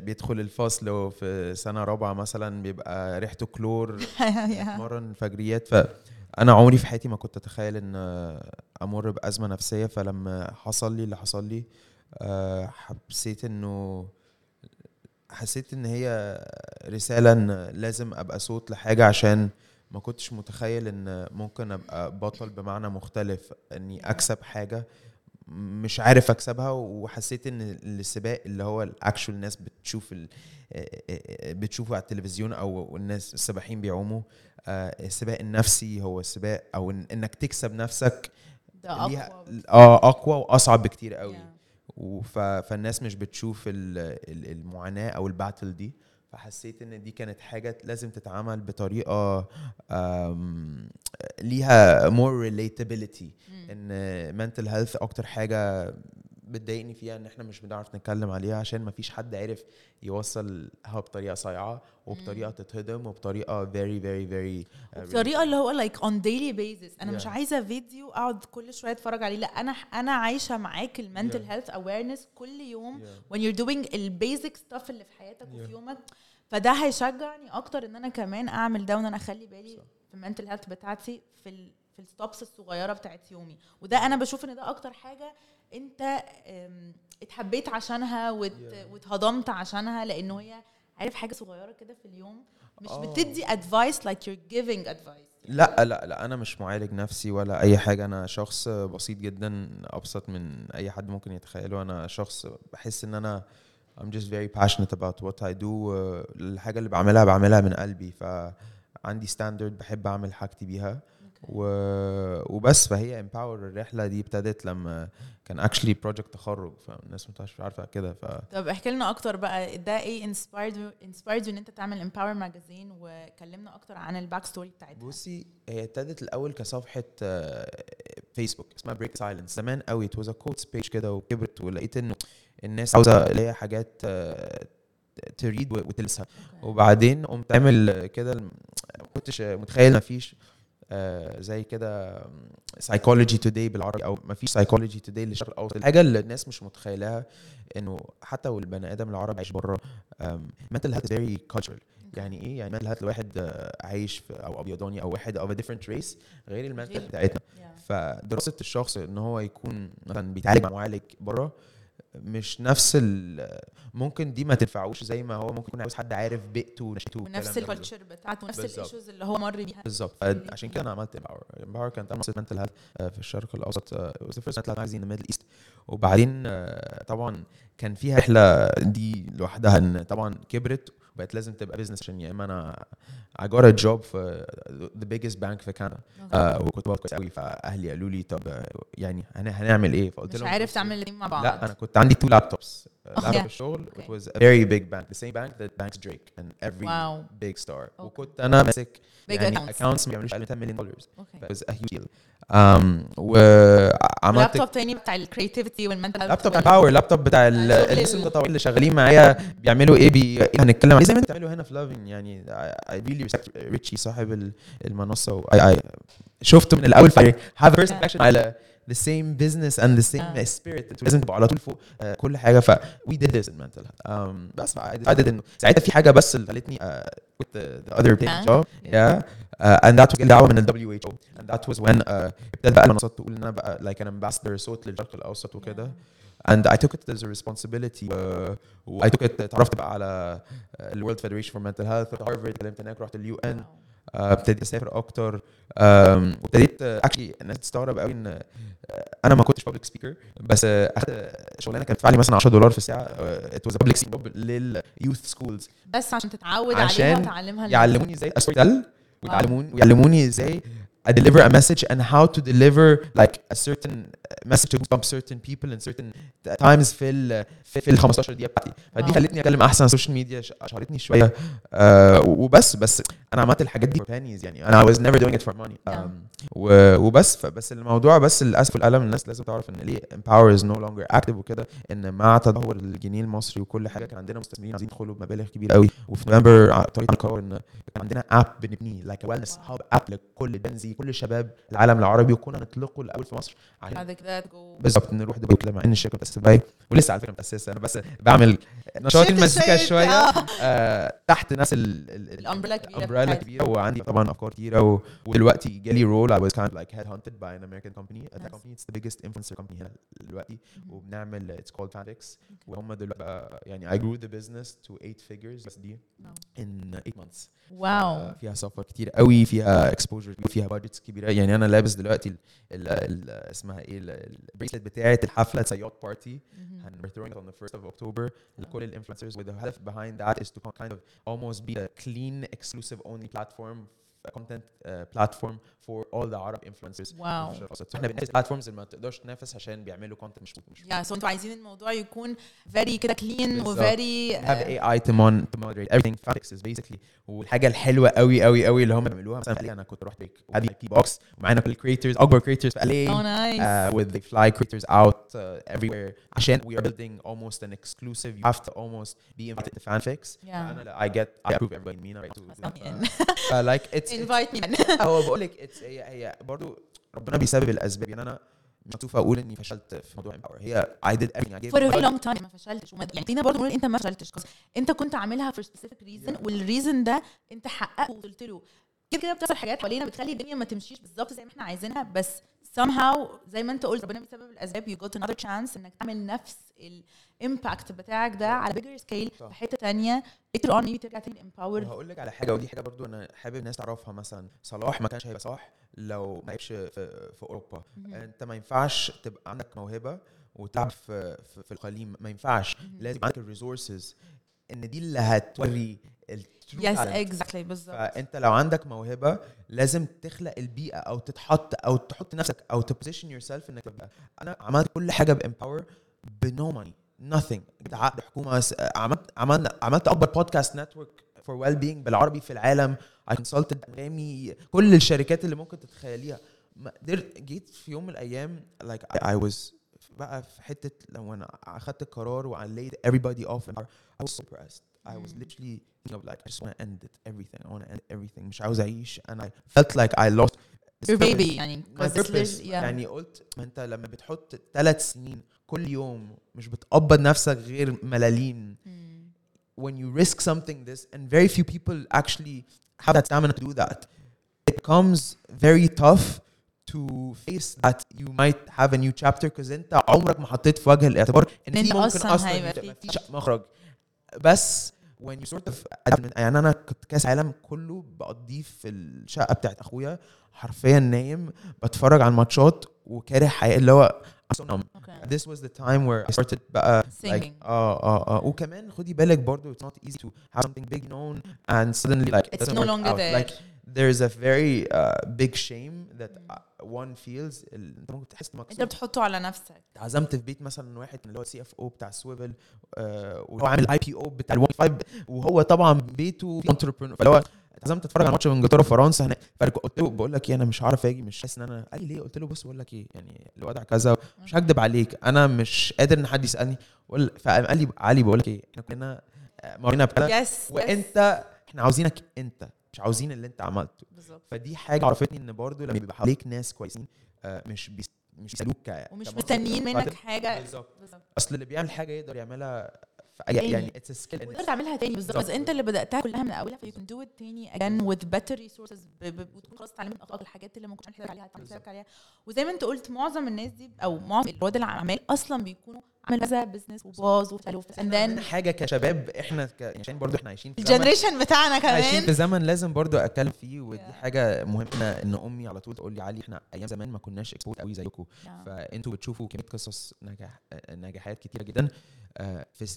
بيدخل الفصل وفي سنة رابعة مثلا بيبقى ريحته chlor [laughs] اتمرن فجريات. فأنا عمري في حياتي ما كنت أتخيل إن أمر بأزمة نفسية فلما حصل لي اللي حصل لي آه، حسيت إنه حسيت إن هي رسالة إن لازم أبقى صوت لحاجة عشان ما كنتش متخيل إن ممكن أبقى بطل بمعنى مختلف إني أكسب حاجة مش عارف أكسبها وحسيت إن السباق اللي هو الاكشوال الناس بتشوف ال- بتشوفه على التلفزيون أو الناس السباحين بيعوموا آه، السباق النفسي هو السباق أو إنك تكسب نفسك ليها آه أقوى وأصعب بكتير قوي Yeah. فالناس مش بتشوف ال... ال- المعاناة أو الباتل دي فحسيت إن دي كانت حاجة لازم تتعمل بطريقة. ليها more relatability مم. إن mental health أكتر حاجة بتضايقني فيها إن إحنا مش بنعرف نتكلم عليها عشان ما فيش حد عرف يوصلها بطريقة صايعة وبطريقة تتهضم وبطريقة very very very uh, بطريقه اللي هو like on daily basis أنا مش Yeah. عايزة فيديو أقعد كل شوية أتفرج عليه لا أنا أنا عايشة معاك ال mental. health awareness كل يوم Yeah. when you're doing ال basic stuff اللي في حياتك Yeah. وفي يومك فده هيشجعني أكتر إن أنا كمان أعمل ده وإن أنا أخلي بالي صح. في ال mental health بتاعتي في ال في ال steps الصغيرة بتاعت يومي وده أنا بشوف إن ده أكتر حاجة انت اتحبيت عشانها. واتهضمت عشانها لأنه هي عارف حاجة صغيرة كده في اليوم مش آه. بتدي advice like you're giving advice. لا لا لا أنا مش معالج نفسي ولا أي حاجة. أنا شخص بسيط جدا أبسط من أي حد ممكن يتخيله. أنا شخص بحس إن أنا I'm just very passionate about what I do. الحاجة اللي بعملها بعملها من قلبي. فعندي standard بحب أعمل حاجتي بيها. و... وبس فهي امباور الرحلة دي ابتدت لما كان actually project تخرج فالناس مش عارفة كده ف طب احكي لنا أكتر بقى ده إيه inspired inspired إن أنت تعمل امباور magazine وكلمنا أكتر عن ال backstory بتاعتها؟ بصي هي ابتدت الأول كصفحة آه، فيسبوك اسمها Break Silence زمان قوي it was a quotes page كده وكبرت ولقيت إنه الناس عاوزة اللي هي حاجات آه، تريد وتلسها وبعدين قمت عامل كده ما كنتش متخيل ما فيش آه، زي كده سايكولوجي توداي بالعربي أو ما فيش سايكولوجي توداي للشرق الأوسط الحاجة اللي الناس مش متخيلها إنه حتى والبني آدم العربي عايش بره health is very cultural يعني إيه يعني mental health لواحد آه، عايش في أو أبيضاني أو واحد a different race غير ال mental. بتاعتنا. فدراسة الشخص إن هو يكون مثلا بيتعالج مع معالج بره مش نفس ال ممكن دي ما تنفعوش زي ما هو ممكن يكون عاوز حد عارف بيئته ونشأته ونفس. ال culture بتاعته ونفس. ال issues اللي هو مر بيها. بالظبط. عشان كده أنا عملت امباور امباور كانت منصه mental health في الشرق الأوسط magazine in the Middle East. وبعدين آه، طبعا كان فيها رحلة دي لوحدها إن طبعا كبرت. وبقت لازم تبقى business عشان يا إما أنا I got a job في the biggest bank في كندا. آه، وكنت بقعد كويس قوي فأهلي قالوا لي طب يعني هن- هنعمل إيه؟ فقلت مش لهم عارف بصوا، تعمل الاثنين مع بعض. لا أنا كنت عندي تو لابتوبس لابتوب. الشغل it Okay. was a very big bank the same bank that banks Drake and every Wow. big star. Okay. وكنت أنا ماسك يعني accounts. ما بيعملوش أقل من 10 مليون دولار أوكي it was a huge deal. Um, وعملت لابتوب تاني بتاع الكريتيفيتي والمنتال لابتوب بتاع باور لابتوب بتاع الناس المتطورين اللي شغالين معايا بيعملوا إيه؟ بي... هنتكلم زي ما انت بتعمله هنا في لافين يعني اي ريلي ريسبكت ريتشي صاحب المنصة شفته من الأول فاي هاف ا بيرسون اكشن على ذا سيم بزنس اند ذا سيم سبيريت لازم تبقى على طول فوق آه، كل حاجة ف وي ديد ذس منتال بس عدد انه ساعتها في حاجة بس اللي خلتني كنت ذا اذر بيج جوب يا Uh, and that was دعوه WHO and that was when آه، ابتدت بقى المنصات تقول إن أنا بقى like an ambassador صوت للشرق الأوسط وكده. And I took it as a responsibility uh, و I took it تعرفت بقى على ال World Federation for Mental Health رحت هارفارد اتكلمت هناك رحت ال UN ابتديت أسافر أكتر وابتديت actually الناس تستغرب قوي إن آه، أنا ما كنتش public speaker بس آه، أخدت شغلانة كانت لي مثلا 10 دولار في الساعة it was public speaker لل youth schools بس عشان تتعود عشان عليها وتعلمها يعلموني إزاي story tell ويعلموني ويعلموني إزاي deliver a message and how to deliver like a certain message to bump certain people in certain times في ال في, في ال 15 دقيقة بتاعتي. فدي wow. خلتني أتكلم أحسن على السوشيال ميديا شهرتني شوية. آه وبس بس أنا عملت الحاجات دي pennies يعني. أنا I was never doing it for money. um, و- وبس. فبس الموضوع بس للأسف والألم الناس لازم تعرف إن ليه empower is no longer active وكده. إن مع تدهور الجنيه المصري وكل حاجة كان عندنا مستثمرين عايزين يدخلوا بمبالغ كبيرة قوي وفي نوفمبر ع- طريقة القرار إن كان عندنا app بنبنيه like wellness hub app لكل Gen Z كل شباب العالم العربي وكنا نطلقه الأول في مصر. عشان بالظبط نروح دبي وكده مع إن الشركة متاسسه دبي ولسه على فكرة متاسسه أنا بس بعمل نشاط المزيكا شوية. آه. آه تحت نفس ال- ال- ال- ال umbrella الكبيرة ال umbrella بتاعت- كبيرة وعندي طبعا أفكار كتيرة ودلوقتي جالي role I was kind of like headhunted by an American company. A tech Nice. company it's the biggest influencer company هنا دلوقتي وبنعمل it's called Fanfix وهم دلوقتي يعني I grew the business to eight figures بس دي in eight months. wow فيها سفر كتير قوي فيها exposure فيها budgets كبيرة. يعني أنا لابس دلوقتي ال ال ال اسمها إيه؟ البريسلت بتاعت الحفله سياط بارتي and we're throwing it on the 1st of October لكل الانفلونسرز with the هدف behind that is to kind of almost be a clean exclusive only platform a content uh, platform for all the Arab influencers واو. في الشرق الأوسط. احنا بننافس platforms اللي ما تقدرش تنافس عشان بيعملوا content مش مش يا سو انتوا عايزين الموضوع يكون فيري كده كلين بالظبط. وفيري have AI to, mon to moderate everything Fantix is basically والحاجه الحلوه قوي قوي قوي اللي هم بيعملوها مثلا في LA انا كنت رحت بريك وهذه بي بوكس ومعانا كل الكريترز اكبر كريترز في LA Oh, nice. uh, with they fly creators out uh, everywhere عشان we are building almost an exclusive you have to almost be invited to fanfics Yeah. أنا I get I approve everybody in MENA right to do that. in. Uh, like it's, invite me [laughs] هو بقول لك هي هي برضه ربنا بيسبب الأسباب. يعني أنا مش مكسوف أقول إني فشلت في موضوع empower هي I did everything. For a long time ما فشلتش. وما يعني خلينا برضه نقول إنت ما فشلتش. إنت كنت عاملها for specific reason وال reason ده أنت حققته ووصلت له. كده كده بتحصل حاجات حوالينا بتخلي الدنيا ما تمشيش بالظبط زي ما إحنا عايزينها. بس somehow زي ما انت قلت ربنا بسبب الأسباب you got another chance إنك تعمل نفس ال impact بتاعك ده على bigger scale صح. في حتة تانية. Later on maybe ترجع تاني empowered. وهقول لك على حاجة ودي حاجة برضو أنا حابب الناس تعرفها. مثلا صلاح ما كانش هيبقى صلاح لو ما لعبش في, في أوروبا. أنت ما ينفعش تبقى عندك موهبة وتلعب في في, في الإقليم ما ينفعش. لازم عندك ال resources إن دي اللي هتوري ال true yes. exactly بالظبط. فأنت لو عندك موهبة لازم تخلق البيئة أو تتحط أو تحط نفسك أو ت position yourself إنك تبقى. أنا عملت كل حاجة ب empower ب no money nothing. جبت عقد حكومة عملت عملت عملت أكبر podcast network for well-being بالعربي في العالم. I consulted أنغامي كل الشركات اللي ممكن تتخيليها. ما قدرت جيت في يوم من الأيام like I, I was بقى في حتة لو أنا أخدت القرار و I laid everybody off. I was so depressed I was literally thinking of like I just want to end it everything I want to end everything مش عاوز اعيش and I felt like I lost your baby يعني my 'cause it's purpose lit- yeah. يعني قلت ما انت لما بتحط ثلاث سنين كل يوم مش بتقبض نفسك غير ملاليم when you risk something this and very few people actually have that stamina to do that it becomes very tough to face that you might have a new chapter because انت عمرك ما حطيت في وجه الاعتبار ان إن في ممكن أصلاً اصلا هيبقى يبقى في مفيش مخرج بس when you sort of يعني أنا كنت كاس عالم كله بقضيه في الشقه بتاعت اخويا حرفيا نايم بتفرج على الماتشات وكاره حياتي اللي هو. Okay. This was the time where I started بقى like Singing. آه آه آه وكمان خدي بالك برضو it's not easy to have something big known and suddenly like it It's doesn't no longer out. there. like there's a very uh, big shame that uh, one feels ال- انت ممكن تحس انت مكسوف بتحطه على نفسك. اتعزمت في بيت مثلا واحد اللي هو السي اف أو بتاع سويفل آه وهو عامل اي بي أو بتاع الواي فاي وهو طبعا بيته في انتربرنور فاللي هو اتعزمت اتفرج على ماتش من انجلترا وفرنسا هناك. فقلت له بقول لك إيه أنا مش هعرف أجي مش حاسس إن أنا قال لي ليه؟ قلت له بص بقول لك إيه يعني الوضع كذا مش هكدب عليك أنا مش قادر إن حد يسألني. فقال لي علي بقول لك إيه إحنا كنا آه، مرينا yes وإنت إحنا عاوزينك أنت. مش عاوزين اللي انت عملته. بالظبط. فدي حاجة عرفتني إن برضو لما بيبقى حواليك ناس كويسين آه، مش بس مش بيسألوك ومش مستنيين منك حاجة. بالظبط. أصل اللي بيعمل حاجة يقدر يعملها. يعني it's skill وتقدر تعملها تاني بالظبط. بس. انت اللي بدأتها كلها من أولها ف you can do it تاني again with better resources ب- ب- وتكون خلاص اتعلمت الحاجات اللي ممكن تعمل عليها تعمل حسابك عليها. وزي ما انت قلت معظم الناس دي أو معظم رواد الاعمال أصلا بيكونوا عمل كذا business وباظ عندنا then حاجة كشباب إحنا ك... يعني عشان برضو إحنا عايشين في ال generation بتاعنا عايشين كمان. في زمن لازم برضو أتكلم فيه ودي Yeah. حاجة مهمة ان أمي على طول تقول لي علي إحنا أيام زمان ما كناش exposed قوي زيكم. Yeah. فأنتوا بتشوفوا كمية قصص نجاح نجاحات كتيرة جدا. في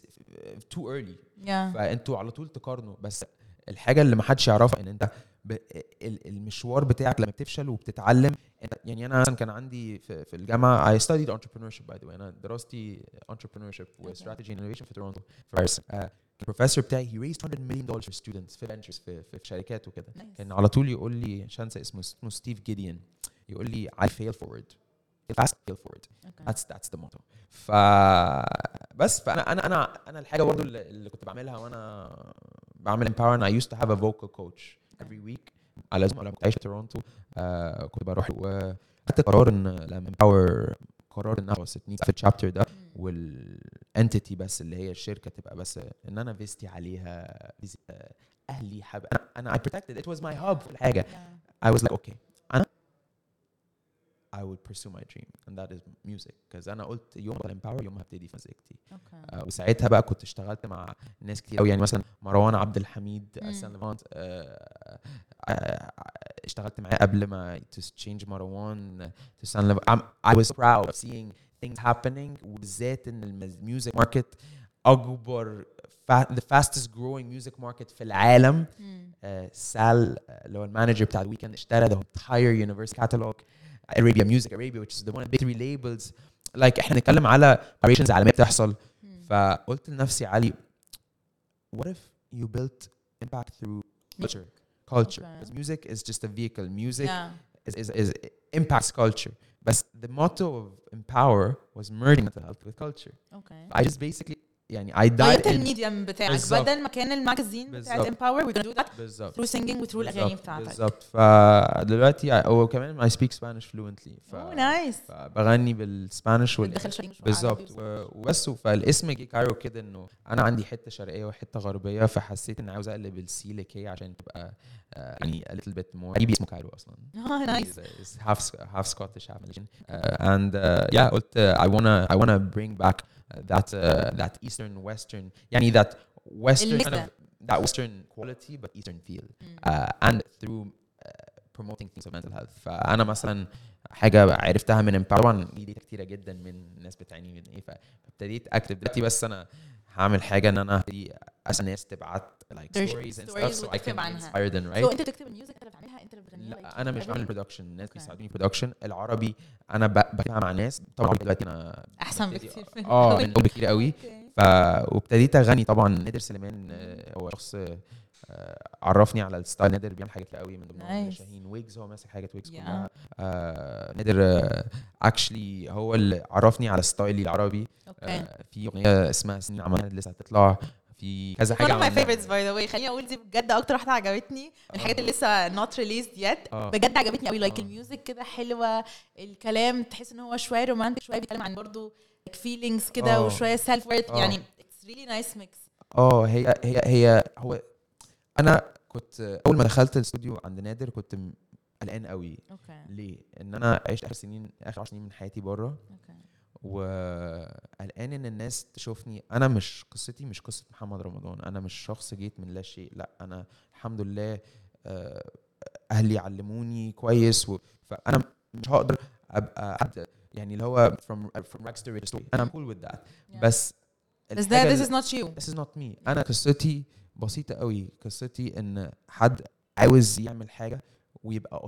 too early Yeah. فأنتوا على طول تقارنوا. بس الحاجة اللي ما حدش يعرفها إن أنت المشوار بتاعك لما بتفشل وبتتعلم يعني أنا مثلا كان عندي في, في الجامعة I studied entrepreneurship the way. أنا دراستي entrepreneurship و Okay. strategy and innovation في تورونتو في آه، البروفيسور بتاعي he raised 100 million dollars for students في ventures في, في, في شركات وكده. كان على طول يقول لي مش هنسى اسمه اسمه ستيف جيديان يقول لي I fail forward. Fail fast fail forward Okay. that's that's the motto. ف بس فانا أنا أنا أنا الحاجة برضو اللي, كنت بعملها وأنا بعمل empower I used to have a vocal coach every week. على زوم لما كنت عايش في تورونتو آه كنت بروح وخدت قرار إن لما empower قرار انها وصلتني في ال chapter ده وال entity بس اللي هي الشركة تبقى بس إن أنا فيستي عليها آه، أهلي حب أنا أنا I protected. It was my hub كل حاجة Yeah. I was like okay. أنا I would pursue my dream and that is music because أنا قلت يوم ما empower يوم ما هبتدي في مزيكتي Okay. آه، وساعتها بقى كنت اشتغلت مع ناس كتير قوي يعني مثلا مروان عبد الحميد مم. سان ليفانت آه، آه، اشتغلت معاه قبل ما to change مروان to سان ليفانت I was proud of seeing things happening وبالذات إن ال music market أكبر fa- the fastest growing music market في العالم Hmm. آه، سال آه، اللي هو ال manager بتاع الويكند اشترى the entire universe catalog Arabia Music Arabia which is the one of the big three labels like احنا بنتكلم على operations عالميه بتحصل Hmm. فقلت لنفسي علي what if you built impact through culture culture Okay. because music is just a vehicle music Yeah. is, is, is impacts culture but the motto of empower was merging mental health with culture Okay. I just basically يعني I died غيرت in الميديم بتاعك. بالظبط. بدل ما كان الماجازين بتاعت gonna do that بالظبط. through singing وthrough الاغاني بالظبط، بتاعتك بالظبط. فدلوقتي هو كمان I speak Spanish fluently. ف nice فبغني بال Spanish وال بتدخل شوية مش بالظبط. وبس. فالاسم جه كايرو كده إنه أنا عندي حتة شرقية وحتة غربية فحسيت إني عاوز أقلب ال C ل K عشان تبقى آه، يعني a little bit more. قريب اسمه كايرو أصلا. [laughs] آه nice half Malaysian uh, and uh, yeah قلت I wanna I wanna bring back that uh, that eastern western يعني that western الميكس kind ده. of that western quality but eastern feel uh, and through uh, promoting things of mental health فانا مثلا حاجه عرفتها من empower طبعا دي داتا كتيره جدا من الناس بتعاني من ايه فابتديت اكتب دلوقتي بس انا هعمل حاجة إن أنا ابتدي اسال ناس تبعت like There's stories and stuff so I can عنها. inspire them So right انت بتكتب ال music انت اللي بتعملها انت اللي بتغنيها like لا أنا مش؟ بعمل production الناس Okay. بيساعدوني production العربي أنا بكتبها مع ناس طبعا دلوقتي أنا أحسن بكتير آه. من الأول بكتير قوي. ف وابتديت أغني طبعا نادر سليمان آه، هو شخص آه، عرفني على ال style نادر بيعمل حاجات كتير قوي من ضمنهم Nice. شاهين ويجز هو ماسك حاجة ويجز Yeah. كلها آه، نادر actually هو اللي عرفني على style ي العربي Okay. آه، في أغنية اسمها سنين عملها لسه هتطلع في كذا حاجة عملناها. favorites by the way خليني أقول دي بجد أكتر واحدة عجبتني من الحاجات اللي لسه released yet آه. بجد عجبتني قوي like آه. ال music كده حلوة الكلام تحس إن هو شوية romantic شوية بيتكلم عن برضه feelings كده آه. وشوية self آه. يعني it's really nice mix آه هي هي هي هو أنا كنت أول ما دخلت الاستوديو عند نادر كنت قلقان قوي. okay. ليه؟ إن أنا عشت آخر سنين آخر 10 سنين من حياتي بره. okay. وقلقان إن الناس تشوفني. أنا مش قصتي مش قصة محمد رمضان. أنا مش شخص جيت من لا شيء. لأ أنا الحمد لله آه، أهلي علموني كويس و... فأنا مش هقدر أبقى حد يعني اللي هو from from rags to riches أنا cool with that. Yeah. بس بس ده this is not you. This is not me. أنا قصتي بسيطة قوي قصتي إن حد عاوز يعمل حاجة ويبقى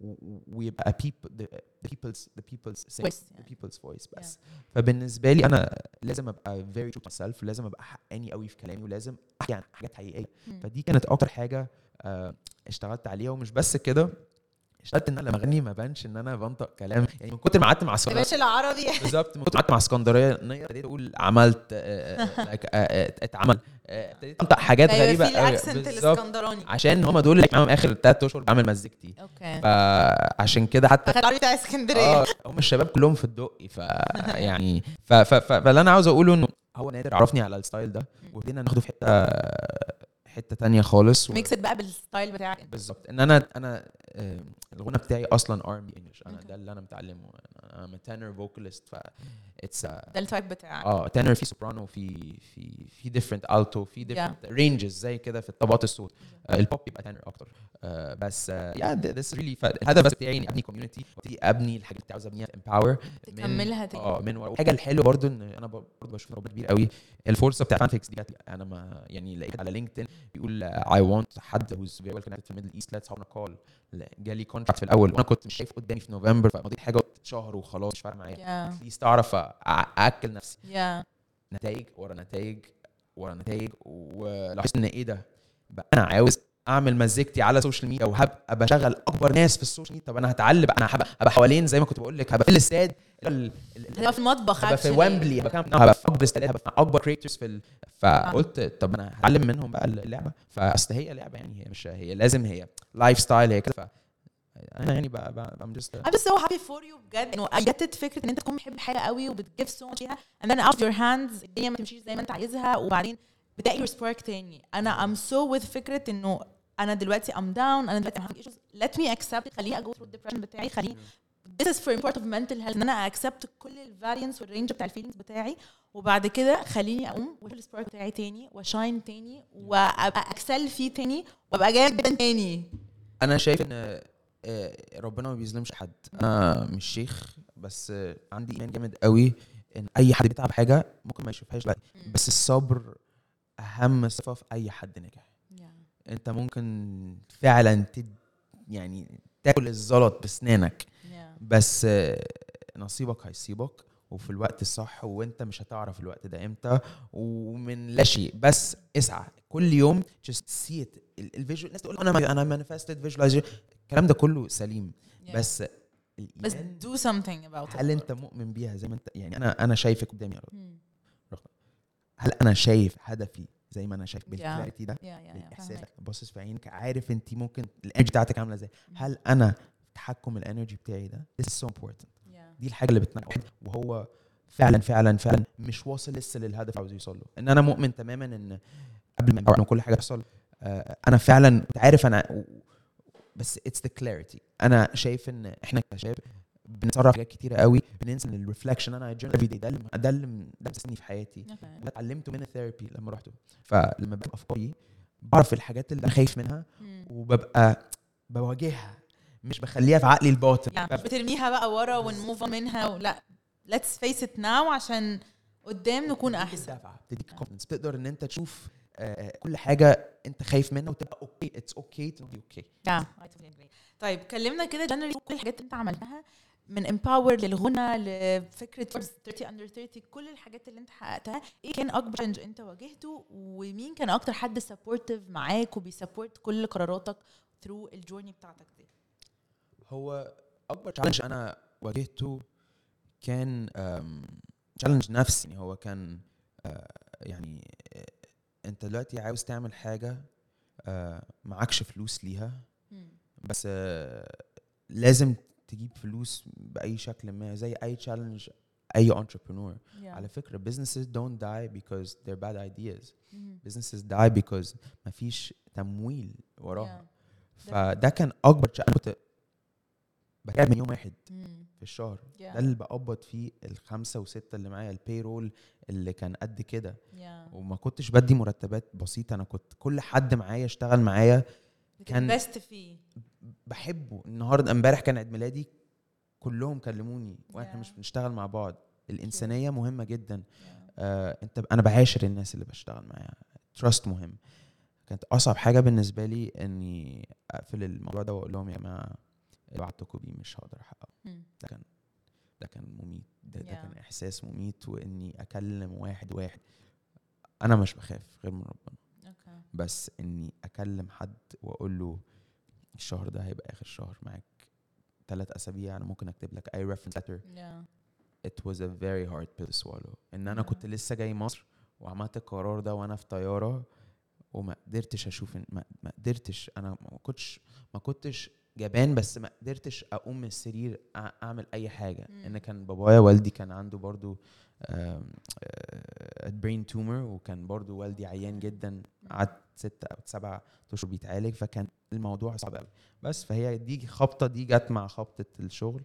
و- ويبقى people the, people's the people's Voice, the يعني. people's voice بس فبالنسبة لي أنا لازم أبقى very true to myself لازم أبقى حقاني قوي في كلامي ولازم أحكي عن حاجات حقيقية. فدي كانت أكتر حاجة آه، اشتغلت عليها ومش بس كده اشتغلت إن أنا لما أغني ما بانش إن أنا بنطق كلام. يعني من كتر ما قعدت مع اسكندريه باشا العربي. [laughs] بالظبط. من كتر ما قعدت مع اسكندرية ابتديت أقول عملت آه، آه، آه، اتعمل ابتديت أنطق حاجات أيوه غريبة في قوي الاسكندراني. عشان هم دول اللي معاهم آخر ثلاث أشهر بعمل مزيكتي okay. فعشان كده حتى العربي بتاع اسكندرية. آه هم الشباب كلهم في الدقي. ف يعني ف- ف- ف- فاللي أنا عاوز أقوله إنه هو نادر عرفني على ال style ده وابتدينا ناخده في حتة حتة تانية خالص و- mix بقى بال style بتاعك. بالظبط إن أنا أنا آه، الغنى بتاعي أصلا R&B English أنا. ده اللي أنا متعلمه أنا tenor vocalist ف it's ده ال type بتاعك. آه تنر في soprano في في في different alto في different ranges زي كده في طبقات الصوت. آه البوب يبقى تنر أكتر. آه بس yeah this really الهدف بس بتاعي إني أبني community أبني الحاجات اللي عاوز أبنيها Empower تكملها تاني آه من الحاجة الحلوة برضو إن أنا برضو بشوف ربنا كبير قوي الفرصة بتاعت فانفيكس دي. أنا ما يعني لقيت على LinkedIn بيقول I want حد who's very well connected في ال Middle East let's have a call. جالي contract في الأول وأنا كنت مش شايف قدامي في نوفمبر فمضيت حاجة شهر وخلاص مش فارقة معايا. يا at least أعرف أ- أأكل نفسي. يا نتائج ورا نتائج ورا نتائج ولاحظت إن إيه ده؟ بقى أنا عاوز أعمل مزيكتي على ال social media وهبقى بشغل أكبر ناس في ال social media طب أنا هتعلم أنا هبقى هبقى حوالين زي ما كنت بقول لك هبقى في الاستاد ال- ال- ال- هتبقى في المطبخ هبقى في. Wembley هبقى هبقى في أكبر استادات هبقى في أكبر creators في ال... فقلت طب أنا هتعلم منهم بقى اللعبة. فأصل هي لعبة يعني هي مش هي لازم هي lifestyle هي كده. أنا يعني بقى, بقى I'm just I'm just so happy for you بجد. إنه جت فكرة إن أنت تكون بتحب حاجة قوي وبت give so much فيها and then out of your hands الدنيا ما تمشيش زي ما أنت عايزها وبعدين بتلاقي your spark تاني. أنا I'm so with فكرة إنه أنا دلوقتي I'm down أنا دلوقتي issues. Let me accept it خليني through the depression بتاعي خليني this is for part of mental health إن أنا accept كل ال variance وال range بتاع ال feelings بتاعي وبعد كده خليني أقوم واشوف ال spark بتاعي تاني وأ shine تاني وأبقى excel فيه تاني وأبقى جامد جدا تاني. أنا شايف إن آه، ربنا ما بيظلمش حد. أنا مش شيخ بس عندي إيمان جامد قوي إن أي حد بيتعب حاجة ممكن ما يشوفهاش بس الصبر أهم صفة في أي حد ناجح. انت ممكن فعلا تد يعني تاكل الزلط باسنانك بس آه، نصيبك هيصيبك وفي الوقت الصح وانت مش هتعرف الوقت ده إمتى ومن لا شيء. بس اسعى. كل يوم just see it. الفيجوال الناس تقول أنا أنا manifested visualizer الكلام ده كله سليم. بس بس do something about it. هل انت مؤمن بيها زي ما انت؟ يعني أنا أنا شايفك قدامي يا رب. مم. هل أنا شايف هدفي زي ما أنا شايف. بال clarity ده فاهمك. باصص في عينك عارف انت ممكن ال energy بتاعتك عاملة إزاي. هل أنا تحكم ال energy بتاعي ده؟ This is so important. دي الحاجة اللي بتنجح واحد وهو فعلا فعلا فعلا مش واصل لسه للهدف عاوز يوصل له. إن أنا مؤمن تماما إن قبل ما كل حاجة تحصل آه، أنا فعلا عارف أنا بس it's the clarity أنا شايف إن إحنا كشباب بنتصرف حاجات كتيرة قوي بننسى إن ال reflection أنا every day اللي ده اللي ده اللي في حياتي. Okay. ده اتعلمته من ال therapy لما رحته فلما ببقى أفكاري بعرف الحاجات اللي أنا خايف منها. وببقى بواجهها مش بخليها في عقلي الباطن. يعني مش بترميها بقى ورا ون move منها ولا let's face it now عشان قدام نكون أحسن. بتديك confidence. بتقدر إن أنت تشوف آه، كل حاجة أنت خايف منها وتبقى okay it's okay to be okay. طيب كلمنا كده generally كل الحاجات اللي أنت عملتها من Empower للغنى لفكرة Forbes 30 under 30 كل الحاجات اللي انت حققتها إيه كان أكبر challenge انت واجهته ومين كان أكتر حد supportive معاك وبي support كل قراراتك through ال journey بتاعتك دي؟ هو أكبر challenge أنا واجهته كان challenge نفسي يعني هو كان آه، يعني آه، انت دلوقتي عاوز تعمل حاجة آه، معكش فلوس ليها بس لازم تجيب فلوس بأي شكل ما زي أي challenge أي entrepreneur. على فكرة businesses don't die because they're bad ideas. Businesses die because مفيش تمويل وراها فده كان أكبر تش- أنا كنت بتعب من يوم واحد في الشهر. ده اللي بقبض فيه الخمسة وستة اللي معايا البيرول اللي كان قد كده. وما كنتش بدي مرتبات بسيطة أنا كنت كل حد معايا اشتغل معايا كان- بتنفست فيه. بحبه. النهارده امبارح كان عيد ميلادي كلهم كلموني وإحنا Yeah. مش بنشتغل مع بعض. الإنسانية مهمة جدا. آه انت أنا بعاشر الناس اللي بشتغل معاها تراست مهم. كانت أصعب حاجة بالنسبة لي إني أقفل الموضوع ده وأقول لهم يا جماعة اللي وعدتكم بيه مش هقدر أحققه. ده كان ده كان مميت. ده, ده Yeah. كان إحساس مميت وإني أكلم واحد واحد. أنا مش بخاف غير من ربنا. أوكي بس إني أكلم حد وأقول له الشهر ده هيبقى آخر شهر معاك ثلاث أسابيع أنا ممكن أكتب لك أي reference letter it was a very hard pill to swallow إن أنا Yeah. كنت لسه جاي مصر وعملت القرار ده وأنا في طيارة وما قدرتش أشوف ما, ما قدرتش أنا ما كنتش ما كنتش جبان بس ما قدرتش أقوم من السرير أعمل أي حاجة مم. إن كان بابايا والدي كان عنده برضو brain tumor وكان برضو والدي عيان جدا قعدت ستة أو سبعة أشهر بيتعالج فكان الموضوع صعب قوي بس فهي دي خبطة دي جت مع خبطة الشغل.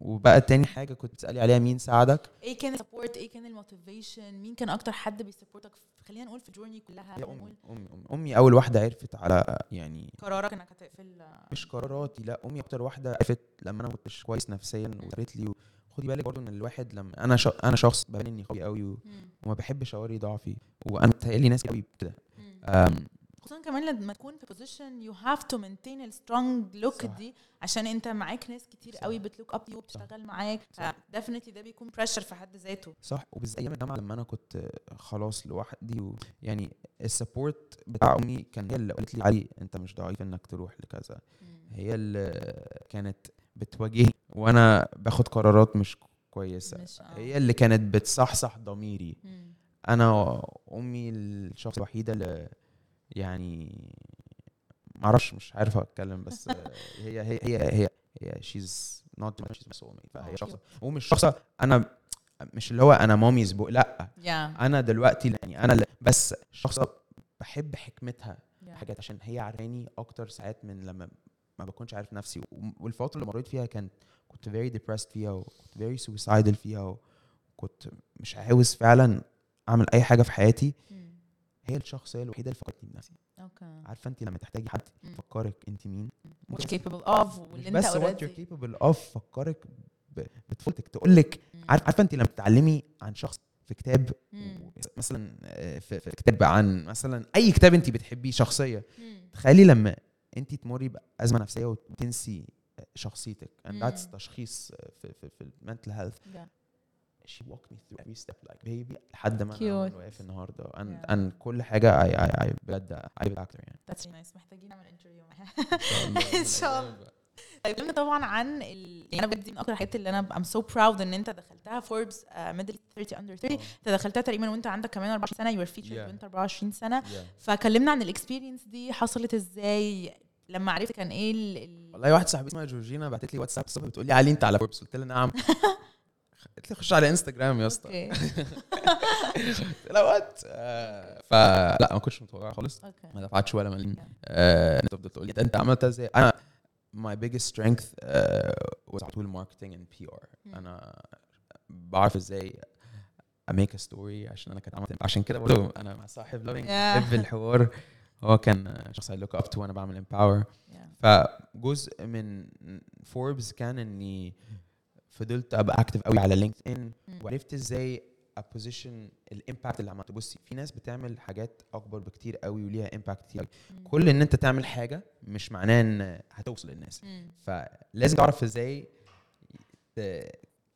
وبقى تاني حاجة كنت بتسألي عليها مين ساعدك؟ إيه كان ال support إيه كان ال motivation مين كان أكتر حد بي support ك؟ خلينا نقول في ال journey كلها. أمي أمي أمي. أمي أول واحدة عرفت على يعني قرارك إنك هتقفل. مش قراراتي لا أمي أكتر واحدة عرفت لما أنا ما كنتش كويس نفسيا وقالت لي خدي بالك برضه إن الواحد لما أنا ش... أنا شخص ببان إني قوي قوي و... وما بحبش اوري ضعفي وأنا متهيألي ناس قوي كده خصوصا كمان لما تكون في position you have to maintain ال strong look. دي عشان أنت معاك ناس كتير صح. قوي بت look up to you بتشتغل معاك ف definitely ده بيكون pressure في حد ذاته. صح. وبالذات أيام الجامعة لما أنا كنت خلاص لوحدي ويعني السبورت بتاع أمي كان هي اللي قالت لي علي أنت مش ضعيف إنك تروح لكذا. هي اللي كانت بتواجهني وأنا باخد قرارات مش كويسة مش- آه. هي اللي كانت بتصحصح ضميري مم. أنا امي الشخص الوحيدة اللي يعني معرفش مش عارف أتكلم بس [laughs] هي هي هي هي هي she's not she's soul فهي شخص ومش شخصه أنا مش اللي هو أنا mommy's boy لأ يا أنا دلوقتي يعني أنا بس شخصه بحب حكمتها يا. حاجات عشان هي عارفاني أكتر ساعات من لما ما بكونش عارف نفسي. والفترة اللي مريت فيها كانت كنت very depressed فيها وكنت very suicidal فيها وكنت مش عاوز فعلا أعمل أي حاجة في حياتي. هي الشخصيه الوحيدة اللي فكرتني بنفسي. أوكي عارفة انت لما تحتاجي حد. يفكرك انت مين؟ What you're capable of مش واللي أنت بس what already you're capable of فكرك بطفولتك تقول لك عارفة انت لما تتعلمي عن شخص في كتاب. مثلا آه، في, كتاب عن مثلا أي كتاب انت بتحبيه شخصيه. تخيلي لما انت تمري بأزمة نفسية وتنسي شخصيتك. And that's تشخيص في في في ال mental health Yeah. she walked me through every step like baby لحد ما. أنا واقف النهارده. And, Yeah. and كل حاجة I, I, I بجد I be actor يعني That's really nice. محتاجين نعمل [laughs] interview معاها إن شاء الله. طيب قلنا طبعا عن ال... يعني أنا بجد دي من أكتر الحاجات اللي أنا I'm so proud إن أنت دخلتها. فوربس Middle East 30 under 30 أنت دخلتها تقريبا وأنت عندك كمان 24 سنة. you are featured Yeah. وأنت 24 سنة. Yeah. فكلمنا عن ال experience دي. حصلت إزاي؟ لما عرفت كان إيه ال... ال... والله واحد صاحبي اسمها جورجينا بعتت لي واتساب الصبح بتقول لي علي انت على فوربس قلت لها نعم. [laughs] قلت لي خش على انستجرام يا اسطى. لها what فلا ما كنتش متوقع خالص. أوكي. ما دفعتش ولا مليم آه، انت تفضل تقول لي انت عملتها إزاي؟ أنا my biggest strength uh, was على طول marketing and PR مم. أنا بعرف إزاي أ make a story عشان أنا كانت عملت عشان كده برضه أنا مع صاحب Lovin. بحب الحوار. [laughs] هو كان شخص I look up to وأنا بعمل Yeah. فجزء من فوربس كان إني فضلت أبقى active قوي على لينكد ان وعرفت إزاي أ position ال impact اللي عملته. بصي في ناس بتعمل حاجات أكبر بكتير قوي وليها impact كتير قوي كل إن أنت تعمل حاجة مش معناه إن هتوصل للناس. مم. فلازم تعرف إزاي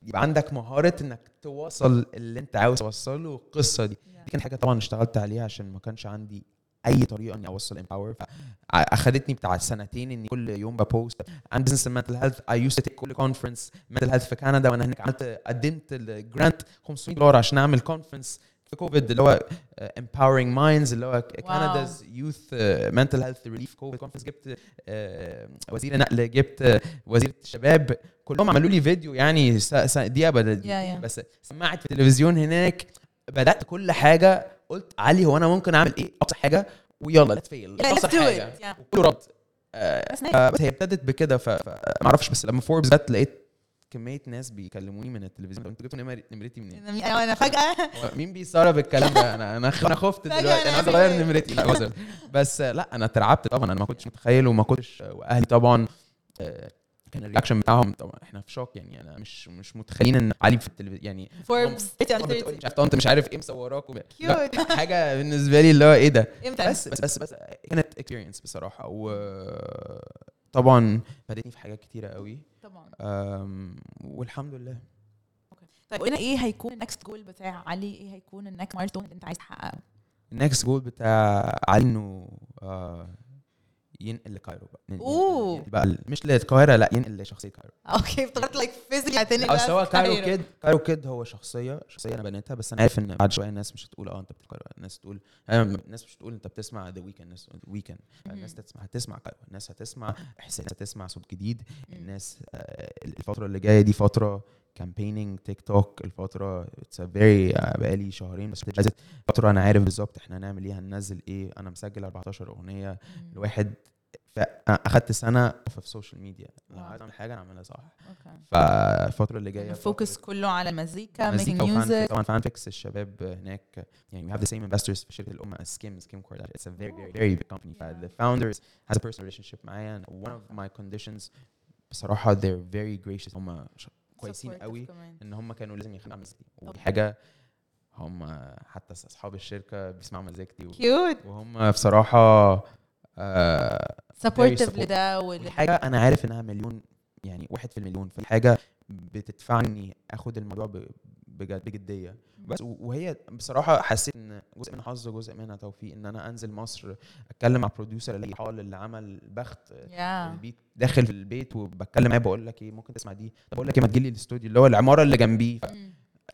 يبقى عندك مهارة إنك توصل اللي أنت عاوز توصله القصة دي. Yeah. دي كانت حاجة طبعا اشتغلت عليها عشان ما كانش عندي أي طريقة إني أوصل Empower أخدتني بتاع سنتين إني كل يوم ب post عن business ال mental health I used to take كل conference mental health في كندا وأنا هناك عملت قدمت ال grant 500 دولار عشان أعمل conference في كوفيد اللي هو empowering minds اللي هو كندا's youth mental health relief كوفيد conference جبت آه، وزير نقل جبت آه، وزير الشباب. كلهم عملوا لي فيديو يعني س- س- دقيقة Yeah, yeah. بس سمعت في التلفزيون هناك بدأت كل حاجة قلت علي هو أنا ممكن أعمل إيه؟ أقصى حاجة ويلا let's mail it. Yeah. وكله رد. آه، بس هي ابتدت بكده ف- ف- ما أعرفش بس لما فوربس جت لقيت كمية ناس بيكلموني من التلفزيون. أنتوا جبتوا نمر- نمرتي منين؟ أنا فجأة. مين بيستغرب الكلام ده؟ أنا أنا أنا خفت دلوقتي. أنا عايز اغير نمرتي. لا. بس لا أنا اترعبت طبعا. أنا ما كنتش متخيل وما كنتش وأهلي طبعا آه، كان ال reaction بتاعهم طبعا. إحنا في shock يعني أنا مش مش متخيلين إن علي في التلفزيون يعني. فوربس مش عارف طنط مش عارف إيه مصوراك. حاجة بالنسبة لي اللي هو إيه ده؟ إمتى بس بس بس بس كانت experience بصراحة. وطبعا فادتني في حاجات كتيرة قوي. طبعا. والحمد لله. طيب قلنا إيه هيكون ال next goal بتاع علي؟ إيه هيكون ال next milestone اللي أنت عايز تحققه؟ ال next goal بتاع علي إنه آه، ينقل لكايرو بقى. أوه. يعني بقى مش للقاهره لا ينقل لشخصية كايرو. أوكي افتكرت like physically هتنقل اصل بقى هو كايرو. kid كايرو kid هو شخصية شخصية أنا بنيتها بس أنا عارف إن بعد شوية الناس مش هتقول آه أنت بتقرا الناس تقول آه، الناس مش هتقول أنت بتسمع The Weeknd الناس Weeknd الناس تسمع هتسمع كايرو الناس هتسمع إحساس هتسمع صوت جديد. الناس آه، الفترة اللي جاية دي فترة campaigning تيك توك الفترة it's very بقالي شهرين بس فتره أنا عارف بالظبط إحنا هنعمل إيه هننزل إيه أنا مسجل 14 أغنية. الواحد أخدت سنة في ال social media لو. عايز أعمل حاجة أنا اعملها صح. أوكي. فالفترة اللي جاية ال focus كله على المزيكا مزيكا making music طبعا fun فيكس الشباب هناك يعني we have the same investors في شركة الأم سكيم سكيم record it's a very very very big company. ف the founders has a personal relationship معايا. And one of my conditions بصراحة they're very gracious. هم كويسين قوي إن هم كانوا لازم يخلوا مزيكتي. ودي حاجة هم حتى اصحاب الشركة بيسمعوا مزيكتي و- cute وهم بصراحة آه supportive supportive. لده وال ودي حاجة أنا عارف إنها مليون يعني واحد في المليون في حاجة بتدفعني آخد الموضوع بجد بجديه بس وهي بصراحة حسيت إن جزء من حظ وجزء منها توفيق إن أنا أنزل مصر أتكلم مع producer اللي حال اللي عمل بخت البيت داخل في البيت وبتكلم معاه بقول لك إيه ممكن تسمع دي. طب بقول لك إيه ما تجيلي الاستوديو اللي هو العمارة اللي جنبيه.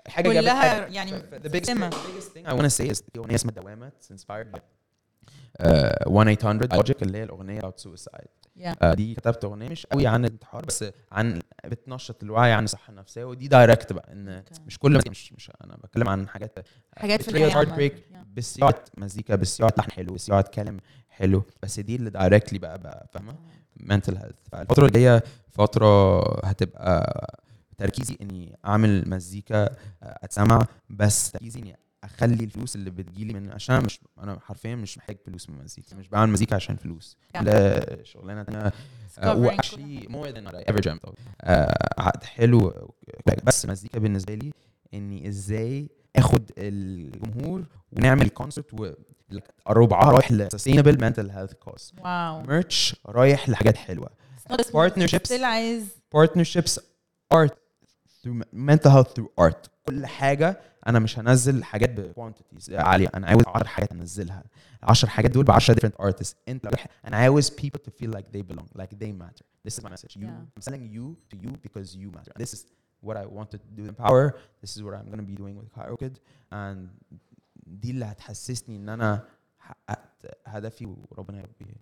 حاجة كلها يعني the biggest, the biggest thing I want to say is دي أغنية اسمها دوامة inspired by uh, 1-800 Logic اللي هي الأغنية about suicide. يا آه، دي كتبت أغنية مش قوي عن الانتحار بس عن بتنشط الوعي عن الصحة النفسية ودي direct بقى إن أوكي. مش كل مش مش أنا بتكلم عن حاجات حاجات في الحياة الحياة heart. break Yeah. بصياعه مزيكا بصياعه لحن حلو بصياعه كلام حلو بس دي اللي directly بقى, بقى فاهمة mental health فالفترة الجاية فترة هتبقى تركيزي إني أعمل مزيكا آه، أتسمع بس تركيزي إني أخلي الفلوس اللي بتجيلي من عشان مش أنا حرفيا مش محتاج فلوس من المزيكا مش بعمل مزيكا عشان فلوس Yeah. لا شغلانة كل واكشلي مور ذان اي ايفر عقد حلو بس مزيكا بالنسبة لي إني إزاي آخد الجمهور ونعمل كونسرت وربعها رايح لسستينبل منتل هيلث كوز واو. ميرتش رايح لحاجات حلوة. Still عايز partnerships art through mental health through art. كل حاجة أنا مش هنزل حاجات ب quantities عاليه أنا عاوز 10 حاجات أنزلها 10 حاجات دول ب 10 different artist انت أنا عاوز people to feel like they belong like they matter this is my message You, yeah. I'm you you you you because you matter. This is what I want to do in power. This is what I'm going to be doing with Cairo Kid. دي اللي هتحسسني إن أنا حققت هدفي وربنا يربي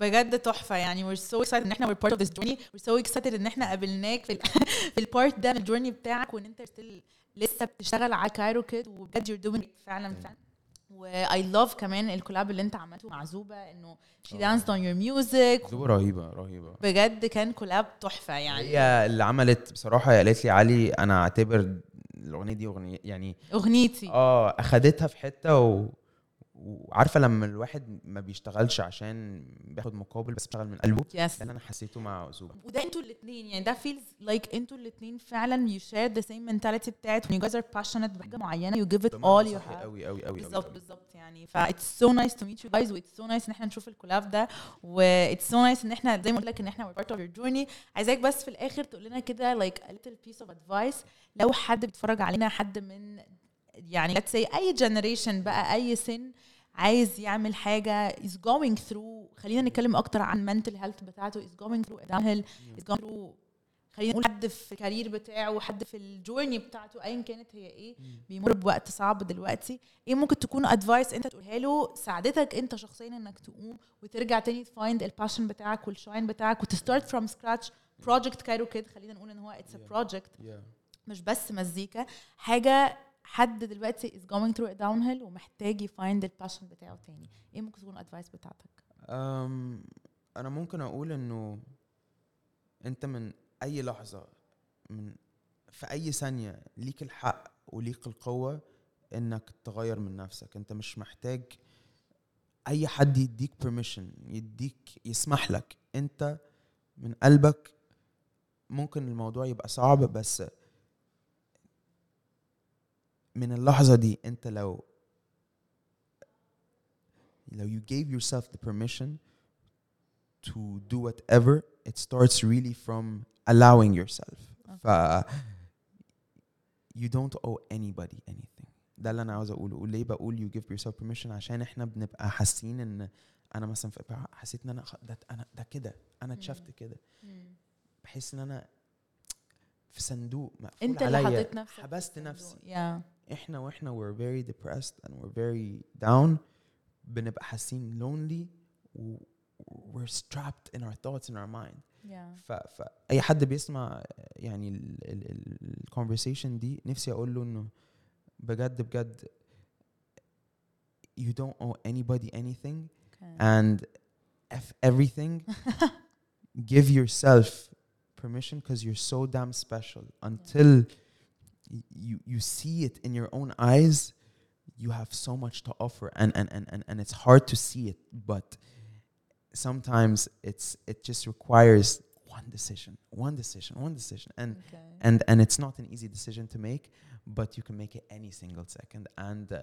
بجد تحفة. يعني we're so excited إن إحنا we're part of this journey. We're so excited إن إحنا قابلناك في ال [laughs] في ال part ده من ال journey بتاعك وإن أنت still لسه بتشتغل على Cairo Kid وبجد you're doing it فعلا فعلا. و I love كمان ال collab اللي أنت عملته مع زوبا إنه she danced on your music. زوبة رهيبة رهيبة. بجد كان collab تحفة يعني. هي اللي عملت بصراحة هي قالت لي علي أنا أعتبر الأغنية دي أغنية يعني أغنيتي. آه أخدتها في حتة و... وعارفة لما الواحد ما بيشتغلش عشان بياخد مقابل بس بيشتغل من قلبه ده يس اللي أنا حسيته مع زوبا وده أنتوا الاثنين يعني ده feels like أنتوا الاثنين فعلا you share the same mentality بتاعت when you guys are passionate بحاجة معينة you give it all you have. قوي قوي قوي بالظبط بالظبط يعني ف it's so nice to meet you guys و it's so nice إن إحنا نشوف الكولاب ده و it's so nice إن إحنا زي ما قلت لك إن إحنا part of your journey. عايزاك بس في الآخر تقول لنا كده like a little piece of advice لو حد بيتفرج علينا حد من يعني let's say أي generation بقى أي سن عايز يعمل حاجة is going through. خلينا نتكلم أكتر عن mental health بتاعته. is going through downhill. is going through خلينا نقول حد في ال career بتاعه حد في ال journey بتاعته ايا كانت هي إيه. بيمر بوقت صعب دلوقتي. إيه ممكن تكون advice أنت تقولها له ساعدتك أنت شخصيا إنك تقوم وترجع تاني ت find ال passion بتاعك وال shine بتاعك وت start from scratch project Cairo Kid خلينا نقول إن هو it's. project. مش بس مزيكا حاجة حد دلوقتي is going through a downhill ومحتاج ي find ال passion بتاعه تاني. إيه ممكن تكون ال advice بتاعتك؟ أم أنا ممكن أقول إنه أنت من أي لحظة من في أي ثانية ليك الحق وليك القوة إنك تغير من نفسك. أنت مش محتاج أي حد يديك permission يديك يسمح لك. أنت من قلبك ممكن الموضوع يبقى صعب بس من اللحظة دي انت لو لو you gave yourself the permission to do whatever it starts really from allowing yourself. ف you don't owe anybody anything. ده اللي أنا عاوز أقوله. وليه بقول you give yourself permission عشان إحنا بنبقى حاسين إن أنا مثلا في- حسيت إن أنا خ- ده أنا ده كده. أنا اتشفت كده. بحس إن أنا في صندوق مقفول أنت اللي عليا. حطيت نفسك حبست نفسي. يا احنا واحنا we're very depressed and we're very down بنبقى حاسين lonely و we're strapped in our thoughts in our mind يا ف, فاي حد بيسمع يعني الكونفرسيشن دي نفسي اقول له انه بجد بجد you don't owe anybody anything and f everything [laughs] give yourself permission because you're so damn special until y- you you see it in your own eyes you have so much to offer and and and and, and it's hard to see it but sometimes it's it just requires one decision one decision one decision and and and it's not an easy decision to make but you can make it any single second and uh,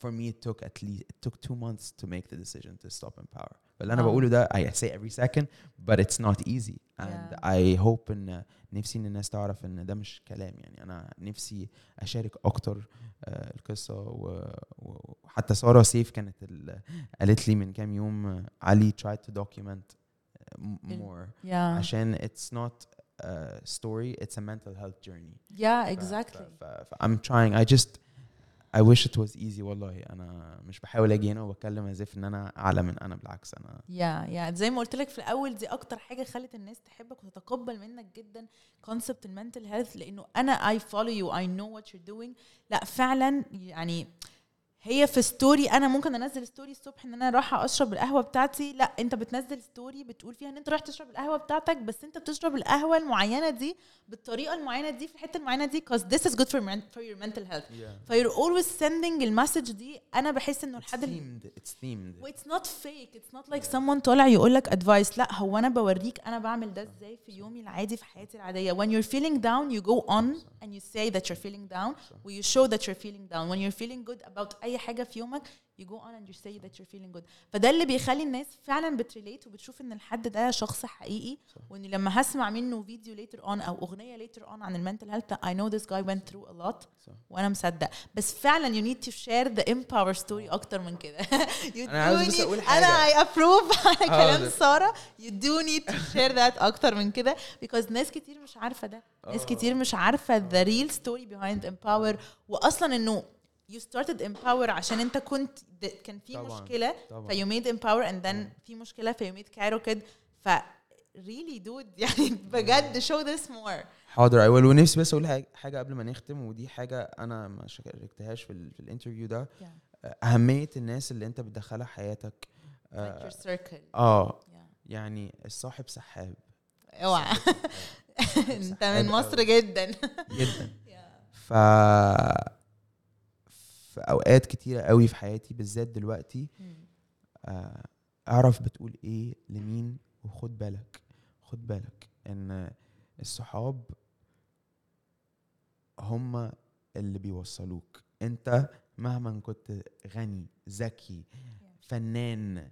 for me it took at least it took two months to make the decision to stop empower but انا Wow. بقوله ده I say every second but it's not easy and Yeah. I hope ان نفسي ان الناس تعرف ان ده مش كلام يعني انا نفسي اشارك اكتر آه، القصه و- و- وحتى ساره سيف كانت ال- قالت لي من كام يوم آه، علي tried to document uh, m- ال- more يا عشان it's not a story it's a mental health journey يا ف- اكزاكتلي ف- ف- I'm trying I just I wish it was easy والله. أنا مش بحاول أجي هنا وبتكلم if إن أنا أعلى من أنا بالعكس أنا. يا يا زي ما قلت لك في الأول دي أكتر حاجة خلت الناس تحبك وتتقبل منك جدا concept ال mental health لأنه أنا I follow you I know what you doing لا فعلا يعني هي في story أنا ممكن أنزل story الصبح إن أنا رايحة أشرب القهوة بتاعتي. لا أنت بتنزل story بتقول فيها إن أنت رايح تشرب القهوة بتاعتك بس أنت بتشرب القهوة المعينة دي بالطريقة المعينة دي في الحتة المعينة دي cause this is good for, for your mental health. ف you're always sending ال message دي. أنا بحس إنه it's لحد ال- themed it's themed. و it's not fake it's not like someone طالع يقول لك advice لا هو أنا بوريك أنا بعمل ده إزاي في يومي العادي في حياتي العادية. When you're feeling down you go on and you say that you're feeling down. و you show that you're feeling down. When you're feeling good about أي حاجة في يومك you go on and you say that you're feeling good. فده اللي بيخلي الناس فعلا بت relate وبتشوف إن الحد ده شخص حقيقي وان لما هسمع منه video later on أو أغنية later on عن ال mental health I know this guy went through a lot صح. وأنا مصدق. بس فعلا you need to share the empower story أكتر من كده. [laughs] You أنا عاوز do بس need- أقول أنا. I approve [laughs] على كلام سارة. You do need to share that أكتر من كده because ناس كتير مش عارفة ده. ناس آه. كتير مش عارفة the real story behind empower واصلا إنه you started empower عشان انت كنت كان في طبعاً. مشكلة طبعا. ف you made empower and then في مشكلة ف you made Cairo Kid. ف really dude [laughs] يعني بجد show this more. حاضر. أيوه ونفسي بس أقول حاجة قبل ما نختم ودي حاجة أنا ما شاركتهاش في, ال- في الانترفيو ده. Yeah. أهمية الناس اللي أنت بتدخلها حياتك like آه, your circle. آه Yeah. يعني الصاحب سحاب. أوعى. [laughs] أنت من مصر. جدا. جدا. [laughs] ف ف أوقات كتيرة قوي في حياتي بالذات دلوقتي آه، أعرف بتقول إيه لمين وخد بالك خد بالك إن الصحاب هم اللي بيوصلوك. أنت مهما كنت غني ذكي فنان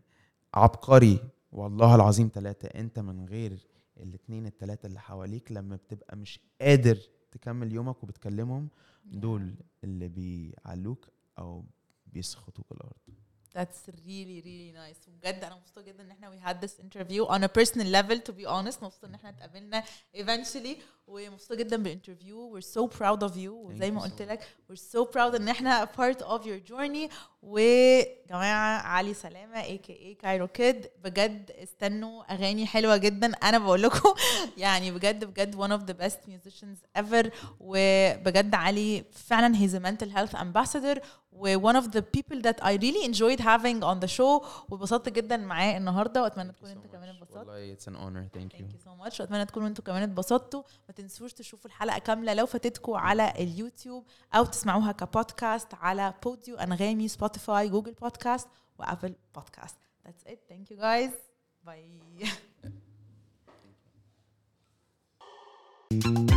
عبقري والله العظيم ثلاثة أنت من غير الاتنين التلاتة اللي حواليك لما بتبقى مش قادر تكمل يومك وبتكلمهم دول اللي بيعلوك أو بيسخطوك الأرض That's really really nice بجد أنا مبسوطه جدا ان إحنا we had this interview on a personal level to be honest مبسوطه ان إحنا اتقابلنا eventually ومبسوطة جدا بال interview we're so proud of you. وزي ما you so قلت لك we're so proud إن إحنا part of your journey. وجماعة علي سلامة aka Cairo Kid بجد استنوا أغاني حلوة جدا. أنا بقول لكم [laughs] يعني بجد بجد one of the best musicians ever. وبجد علي فعلا he's a mental health ambassador. و one of the people that I really enjoyed having on the show. واتبسطت جدا معاه النهارده. وأتمنى تكون انت كمان اتبسطت والله it's an honor. Thank you. Thank you so much وأتمنى تكونوا أنتوا كمان اتبسطتوا. ما تنسوش تشوفوا الحلقة كاملة لو فاتتكم على اليوتيوب أو تسمعوها كبودكاست على بوديو أنغامي سبوتيفاي جوجل بودكاست وابل بودكاست That's it. Thank you guys. Bye. [laughs]